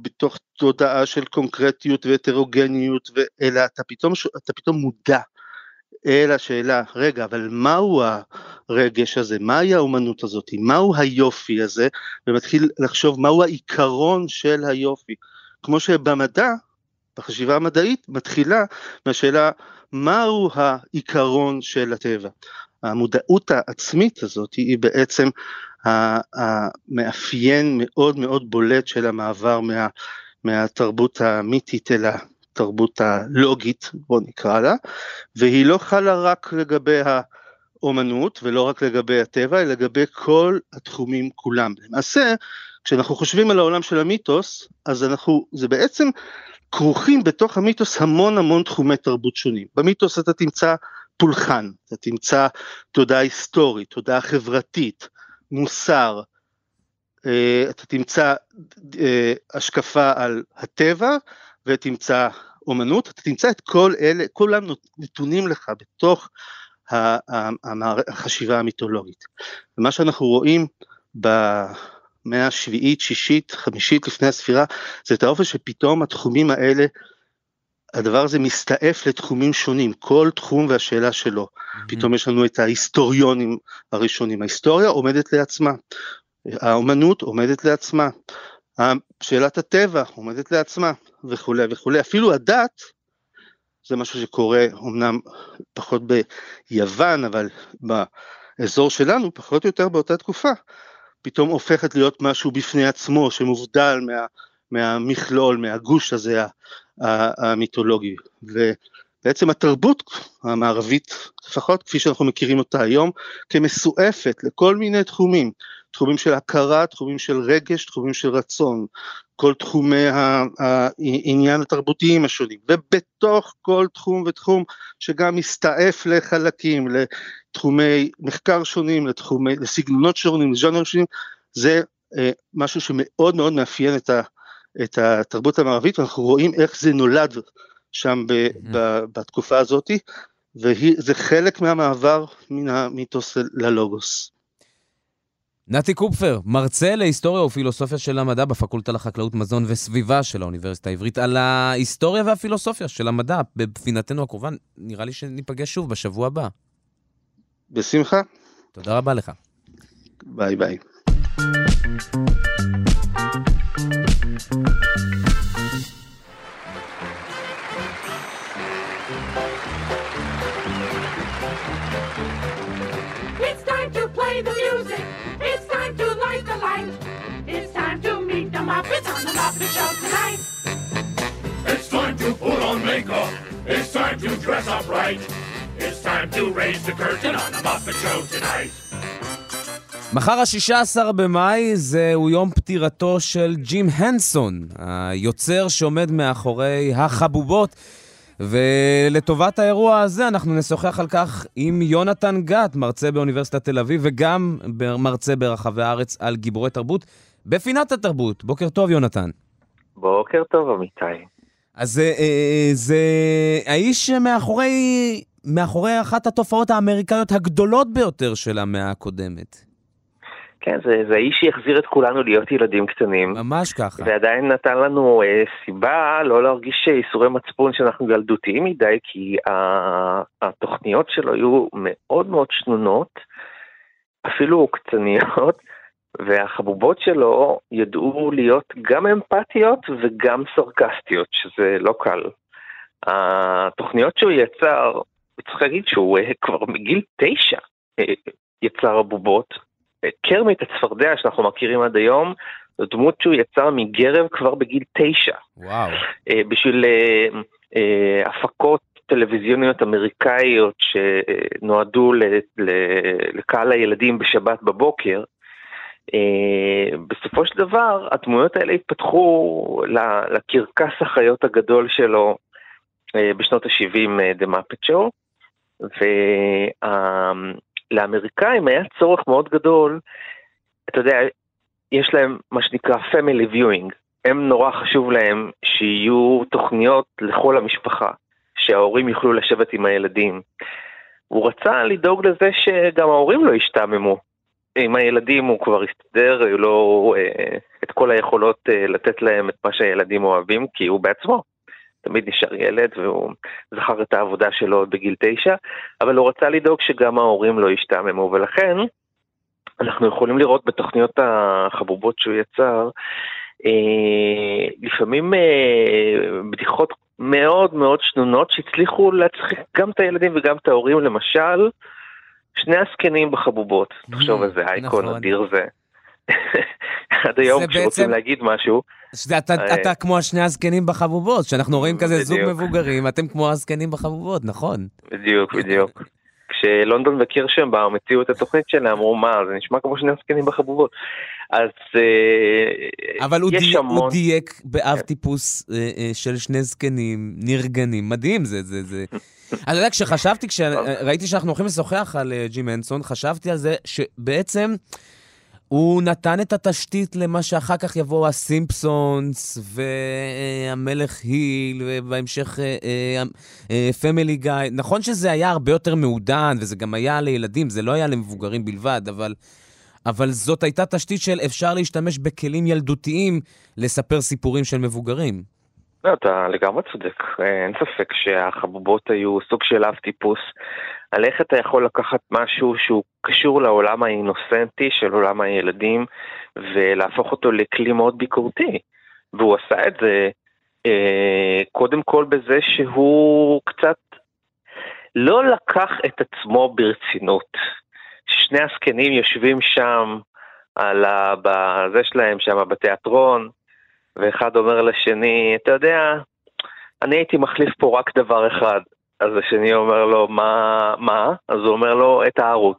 בתוך תודעה של קונקרטיות והטרוגניות, אלא אתה פתאום, אתה פתאום מודע אל השאלה, רגע, אבל מהו הרגש הזה, מהי האומנות הזאת, מהו היופי הזה, ומתחיל לחשוב מהו העיקרון של היופי. כמו שבמדע, בחשיבה המדעית, מתחילה מהשאלה מהו העיקרון של הטבע. המודעות העצמית הזאת היא בעצם המאפיין מאוד מאוד בולט של המעבר מה, מהתרבות המיתית אל התרבות הלוגית, בוא נקרא לה, והיא לא חלה רק לגבי האומנות ולא רק לגבי הטבע, אלא לגבי כל התחומים כולם. למעשה, כשאנחנו חושבים על העולם של המיתוס, אז אנחנו, זה בעצם כרוכים בתוך המיתוס המון המון תחומי תרבות שונים. במיתוס אתה תמצא פולחן, אתה תמצא תודעה היסטורית, תודעה חברתית, מוסר, אה, אתה תמצא אה, השקפה על הטבע ותמצא אומנות, אתה תמצא את כל אלה, כולם נתונים לך בתוך החשיבה המיתולוגית. ומה שאנחנו רואים במאה השביעית, שישית, חמישית לפני הספירה, זה את האופן שפתאום התחומים האלה הדבר הזה מסתעף לתחומים שונים, כל תחום והשאלה שלו. Mm-hmm. פתאום יש לנו את ההיסטוריונים הראשונים, ההיסטוריה עומדת לעצמה, האומנות עומדת לעצמה, שאלת הטבע עומדת לעצמה וכולי וכולי, אפילו הדת, זה משהו שקורה אמנם פחות ביוון, אבל באזור שלנו, פחות או יותר באותה תקופה, פתאום הופכת להיות משהו בפני עצמו שמובדל מה... מהמכלול, מהגוש הזה המיתולוגי. ובעצם התרבות המערבית, לפחות כפי שאנחנו מכירים אותה היום, כמסועפת לכל מיני תחומים, תחומים של הכרה, תחומים של רגש, תחומים של רצון, כל תחומי העניין התרבותיים השונים, ובתוך כל תחום ותחום שגם מסתעף לחלקים, לתחומי מחקר שונים, לתחומי, לסגנונות שונים, לז'אנר שונים, זה אה, משהו שמאוד מאוד מאפיין את, ה, את התרבות המערבית, ואנחנו רואים איך זה נולד שם ב, ב, בתקופה הזאת, וזה חלק מהמעבר מן המיתוס ללוגוס. נתי קופפר, מרצה להיסטוריה ופילוסופיה של המדע בפקולטה לחקלאות, מזון וסביבה של האוניברסיטה העברית, על ההיסטוריה והפילוסופיה של המדע בפינתנו הקרובה. נראה לי שניפגש שוב בשבוע הבא. בשמחה. תודה רבה לך. ביי ביי. Muppets on the Muppet Show tonight. It's time to put on makeup. It's time to dress up right. It's time to raise the curtain on the Muppet Show tonight. מחר ה-16 במאי זהו יום פטירתו של ג'ים הנסון, היוצר שעומד מאחורי החבובות. ולטובת האירוע הזה אנחנו נשוחח על כך עם יונתן גת, מרצה באוניברסיטת תל אביב וגם מרצה ברחבי הארץ על גיבורי תרבות בפינת התרבות. בוקר טוב, יונתן. בוקר טוב, אמיתי. אז זה, אה, זה האיש מאחורי, מאחורי אחת התופעות האמריקאיות הגדולות ביותר של המאה הקודמת. כן, זה, זה האיש שהחזיר את כולנו להיות ילדים קטנים. ממש ככה. ועדיין נתן לנו אה, סיבה לא להרגיש ייסורי מצפון שאנחנו ילדותיים מדי, כי התוכניות שלו היו מאוד מאוד שנונות, אפילו עוקצניות, והחבובות שלו ידעו להיות גם אמפתיות וגם סרקסטיות, שזה לא קל. התוכניות שהוא יצר, צריך להגיד שהוא אה, כבר מגיל תשע אה, יצר הבובות, קרמית הצפרדע שאנחנו מכירים עד היום, זו דמות שהוא יצר מגרב כבר בגיל תשע. וואו. אה, בשביל אה, אה, הפקות טלוויזיוניות אמריקאיות שנועדו לקהל הילדים בשבת בבוקר. בסופו של דבר, הדמויות האלה התפתחו לקרקס החיות הגדול שלו בשנות ה-70, The Muppet Show, לאמריקאים היה צורך מאוד גדול, אתה יודע, יש להם מה שנקרא family viewing, הם נורא חשוב להם שיהיו תוכניות לכל המשפחה, שההורים יוכלו לשבת עם הילדים. הוא רצה לדאוג לזה שגם ההורים לא ישתעממו. עם הילדים הוא כבר הסתדר, היו לו אה, את כל היכולות אה, לתת להם את מה שהילדים אוהבים, כי הוא בעצמו תמיד נשאר ילד והוא זכר את העבודה שלו בגיל תשע, אבל הוא רצה לדאוג שגם ההורים לא ישתעממו, ולכן אנחנו יכולים לראות בתוכניות החבובות שהוא יצר, אה, לפעמים אה, בדיחות מאוד מאוד שנונות שהצליחו להצחיק גם את הילדים וגם את ההורים, למשל, שני הזקנים בחבובות, תחשוב על זה, אייקון נכון. אדיר זה. עד היום כשרוצים להגיד משהו, אתה, אה, אתה כמו השני הזקנים בחבובות, שאנחנו רואים כזה זוג. מבוגרים, אתם כמו הזקנים בחבובות, נכון. בדיוק, בדיוק. כשלונדון וקירשנבאום הציעו את התוכנית שלהם, אמרו, מה, זה נשמע כמו שני הזקנים בחבובות. אז אה, אבל הוא, יש די, המון... הוא דייק באב טיפוס אה, אה, של שני זקנים נרגנים, מדהים זה, זה, זה. אתה יודע, כשחשבתי, כשראיתי שאנחנו הולכים לשוחח על ג'ים הנסון, חשבתי על זה שבעצם הוא נתן את התשתית למה שאחר כך יבואו הסימפסונס והמלך היל, ובהמשך פמילי גיא. נכון שזה היה הרבה יותר מעודן, וזה גם היה לילדים, זה לא היה למבוגרים בלבד, אבל... אבל זאת הייתה תשתית של אפשר להשתמש בכלים ילדותיים לספר סיפורים של מבוגרים. לא, אתה לגמרי צודק, אין ספק שהחבובות היו סוג של אב טיפוס. על איך אתה יכול לקחת משהו שהוא קשור לעולם האינוסנטי של עולם הילדים ולהפוך אותו לכלי מאוד ביקורתי. והוא עשה את זה אה, קודם כל בזה שהוא קצת לא לקח את עצמו ברצינות. שני הזקנים יושבים שם על ה... בזה שלהם שם בתיאטרון, ואחד אומר לשני, אתה יודע, אני הייתי מחליף פה רק דבר אחד. אז השני אומר לו, מה, מה? אז הוא אומר לו, את הערוץ.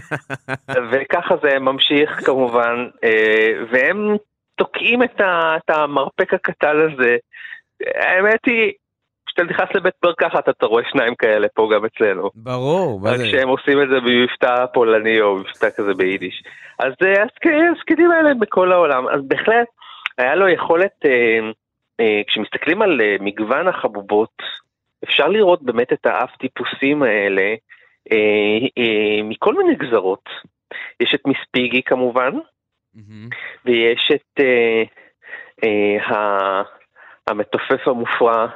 וככה זה ממשיך כמובן, אה, והם תוקעים את, ה, את המרפק הקטן הזה. האמת היא, כשאתה נכנס לבית מרקחת אתה רואה שניים כאלה פה גם אצלנו. ברור, מה זה? שהם עושים את זה במבטא פולני או מבטא כזה ביידיש. אז אה, הזק- הזקנים האלה בכל העולם. אז בהחלט היה לו יכולת, אה, אה, כשמסתכלים על אה, מגוון החבובות, אפשר לראות באמת את האף טיפוסים האלה אה, אה, מכל מיני גזרות. יש את מיספיגי כמובן, ויש את אה, אה, המתופף המופרע,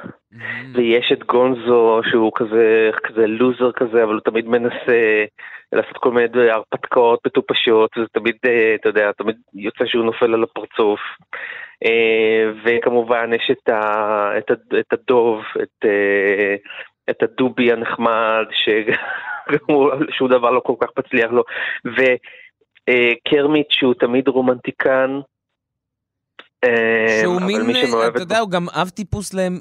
ויש את גונזו שהוא כזה, כזה לוזר כזה, אבל הוא תמיד מנסה לעשות כל מיני הרפתקאות מטופשות, וזה תמיד, אה, אתה יודע, תמיד יוצא שהוא נופל על הפרצוף. אה, וכמובן יש את, ה, את, ה, את הדוב, את, אה, את הדובי הנחמד, ששום דבר לא כל כך מצליח לו, וקרמיט שהוא תמיד רומנטיקן. אה, שהוא מין, אתה את יודע, הוא גם אב טיפוס להם.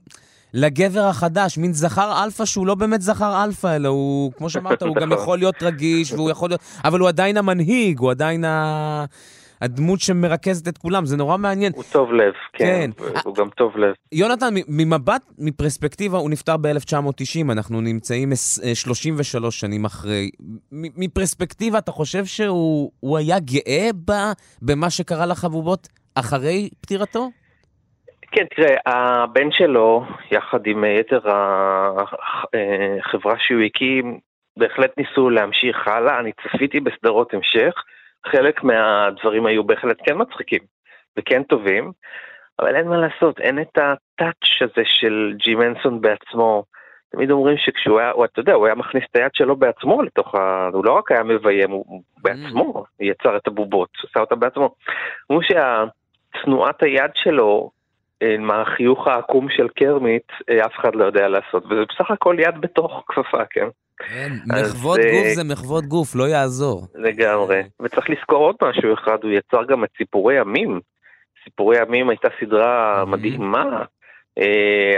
לגבר החדש, מין זכר אלפא שהוא לא באמת זכר אלפא, אלא הוא, כמו שאמרת, הוא גם נכון. יכול להיות רגיש, והוא יכול להיות... אבל הוא עדיין המנהיג, הוא עדיין ה... הדמות שמרכזת את כולם, זה נורא מעניין. הוא טוב לב, כן, כן. הוא גם טוב לב. יונתן, ממבט, מפרספקטיבה, הוא נפטר ב-1990, אנחנו נמצאים עש- אה, 33 שנים אחרי. מפרספקטיבה, אתה חושב שהוא הוא היה גאה במה שקרה לחבובות אחרי פטירתו? כן, תראה, הבן שלו, יחד עם יתר החברה שהוא הקים, בהחלט ניסו להמשיך הלאה. אני צפיתי בסדרות המשך, חלק מהדברים היו בהחלט כן מצחיקים וכן טובים, אבל אין מה לעשות, אין את הטאץ' הזה של ג'י מנסון בעצמו. תמיד אומרים שכשהוא היה, הוא, אתה יודע, הוא היה מכניס את היד שלו בעצמו לתוך ה... הוא לא רק היה מביים, הוא, הוא בעצמו יצר את הבובות, עשה אותה בעצמו. אמרו שהתנועת היד שלו, אה, עם החיוך העקום של קרמיט, אה, אף אחד לא יודע לעשות, וזה בסך הכל יד בתוך כפפה, כן? כן, מחוות אה, גוף זה מחוות גוף, לא יעזור. לגמרי. וצריך לזכור עוד משהו אחד, הוא יצר גם את סיפורי ימים. סיפורי ימים הייתה סדרה מדהימה אה,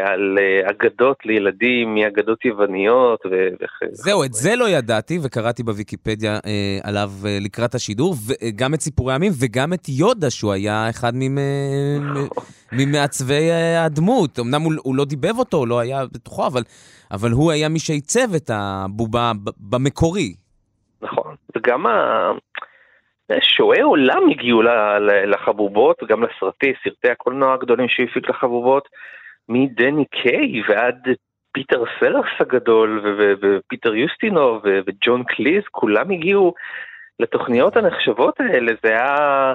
על אה, אגדות לילדים מאגדות יווניות. ו- וכ- זהו, את זה לא ידעתי, וקראתי בוויקיפדיה אה, עליו אה, לקראת השידור, וגם את סיפורי הימים, וגם את יודה, שהוא היה אחד ממעצבי אה, הדמות. אמנם הוא, הוא לא דיבב אותו, הוא לא היה בתוכו, אבל, אבל הוא היה מי שעיצב את הבובה במקורי. נכון. וגם ה... שועי עולם הגיעו לחבובות, גם לסרטי, סרטי הקולנוע הגדולים שהוא הפיק לחבובות, מדני קיי ועד פיטר סלרס הגדול, ופיטר יוסטינוב, ו- וג'ון קליז, כולם הגיעו לתוכניות הנחשבות האלה, זה היה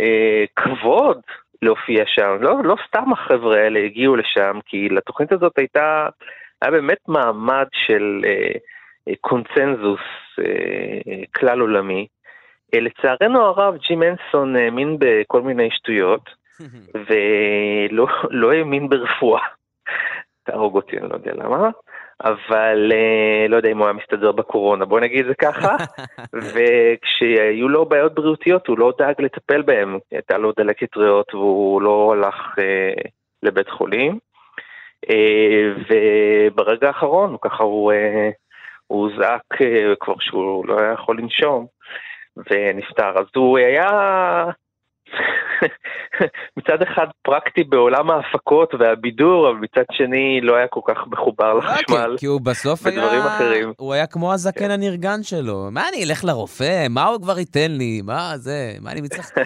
אה, כבוד להופיע שם. לא, לא סתם החבר'ה האלה הגיעו לשם, כי לתוכנית הזאת הייתה, היה באמת מעמד של אה, אה, קונצנזוס אה, כלל עולמי. אה, לצערנו הרב, ג'י מנסון האמין בכל מיני שטויות, ולא לא האמין ברפואה. תהרוג אותי, אני לא יודע למה, אבל אה, לא יודע אם הוא היה מסתדר בקורונה, בוא נגיד את זה ככה. וכשהיו לו בעיות בריאותיות, הוא לא דאג לטפל בהם. הייתה לו דלקת ריאות והוא לא הלך אה, לבית חולים. אה, וברגע האחרון, ככה הוא, אה, הוא זעק אה, כבר שהוא לא היה יכול לנשום, ונפטר. אז הוא היה מצד אחד פרקטי בעולם ההפקות והבידור, אבל מצד שני לא היה כל כך מחובר לחשמל. כי הוא בסוף היה... ודברים אחרים. הוא היה כמו הזקן הנרגן שלו. מה, אני אלך לרופא? מה הוא כבר ייתן לי? מה זה? מה אני מצטרך...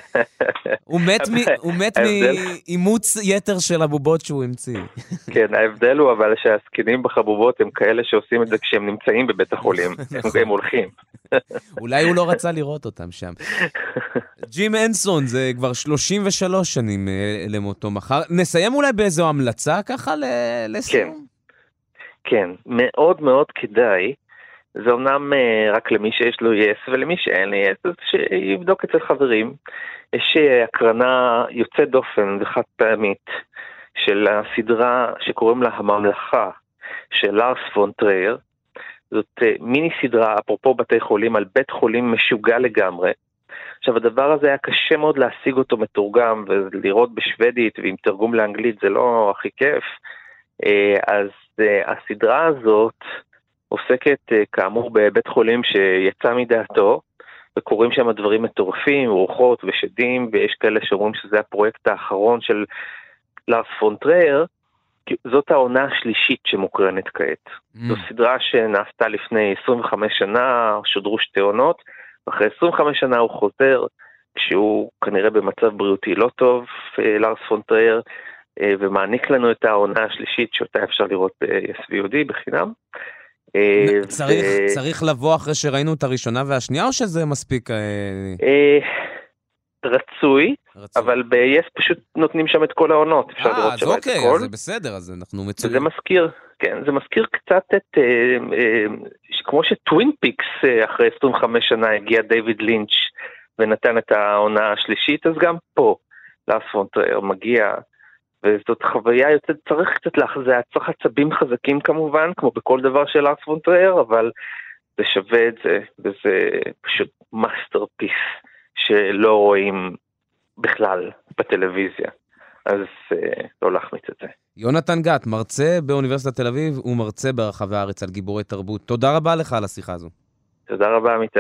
הוא מת מאימוץ יתר של הבובות שהוא המציא. כן, ההבדל הוא אבל שהזקנים בחבובות הם כאלה שעושים את זה כשהם נמצאים בבית החולים. נכון. הם הולכים. אולי הוא לא רצה לראות אותם שם. ג'ים אנסון, זה כבר 33 שנים אה, למותו מחר. נסיים אולי באיזו המלצה ככה לסיום? כן, מאוד מאוד כדאי. זה אמנם אה, רק למי שיש לו יס ולמי שאין לי יס, אז שיבדוק אצל חברים. יש אה, הקרנה יוצאת דופן וחד פעמית של הסדרה שקוראים לה הממלכה של לארס פון טרייר. זאת מיני סדרה, אפרופו בתי חולים, על בית חולים משוגע לגמרי, עכשיו, הדבר הזה היה קשה מאוד להשיג אותו מתורגם, ולראות בשוודית ועם תרגום לאנגלית זה לא הכי כיף. אה, אז אה, הסדרה הזאת עוסקת אה, כאמור בבית חולים שיצא מדעתו, וקורים שם דברים מטורפים, רוחות ושדים, ויש כאלה שאומרים שזה הפרויקט האחרון של לארס פון טרייר. זאת העונה השלישית שמוקרנת כעת. אממ. זו סדרה שנעשתה לפני 25 שנה, שודרו שתי עונות, ואחרי 25 שנה הוא חוזר, כשהוא כנראה במצב בריאותי לא טוב, לארס פון טרייר, אה, ומעניק לנו את העונה השלישית שאותה אפשר לראות ב-yes VOD בחינם. אה, צריך, ו... צריך לבוא אחרי שראינו את הראשונה והשנייה, או שזה מספיק? אה, רצוי, רצוי, אבל ב-yes פשוט נותנים שם את כל העונות, אפשר אה, לראות שם אוקיי, את הכל. אז זה בסדר, אז אנחנו מצויים. זה מזכיר, כן, זה מזכיר קצת את, אה, אה, כמו שטווין פיקס אה, אחרי 25 שנה הגיע דיוויד לינץ' ונתן את העונה השלישית, אז גם פה לארס מגיע וזאת חוויה יוצאת, צריך קצת להחזיק, צריך עצבים חזקים כמובן, כמו בכל דבר של פון טרייר, אבל זה שווה את זה, וזה פשוט masterpiece שלא רואים בכלל בטלוויזיה. אז אה, לא להחמיץ את זה. יונתן גת, מרצה באוניברסיטת תל אביב ומרצה ברחבי הארץ על גיבורי תרבות. תודה רבה לך על השיחה הזו. תודה רבה, אמיתי.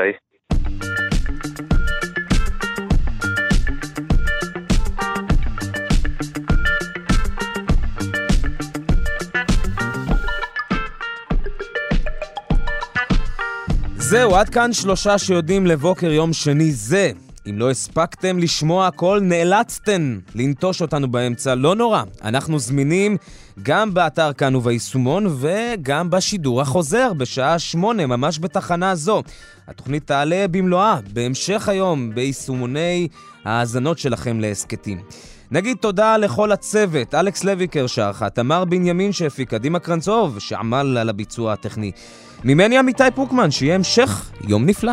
זהו, עד כאן שלושה שיודעים לבוקר יום שני זה. אם לא הספקתם לשמוע הכל, נאלצתן לנטוש אותנו באמצע, לא נורא. אנחנו זמינים גם באתר כאן וביישומון וגם בשידור החוזר בשעה שמונה, ממש בתחנה זו. התוכנית תעלה במלואה בהמשך היום ביישומוני ההאזנות שלכם להסכתים. נגיד תודה לכל הצוות, אלכס לויקר שערכה, תמר בנימין שהפיקה, דימה קרנצוב שעמל על הביצוע הטכני. ממני עמיתי פוקמן, שיהיה המשך יום נפלא.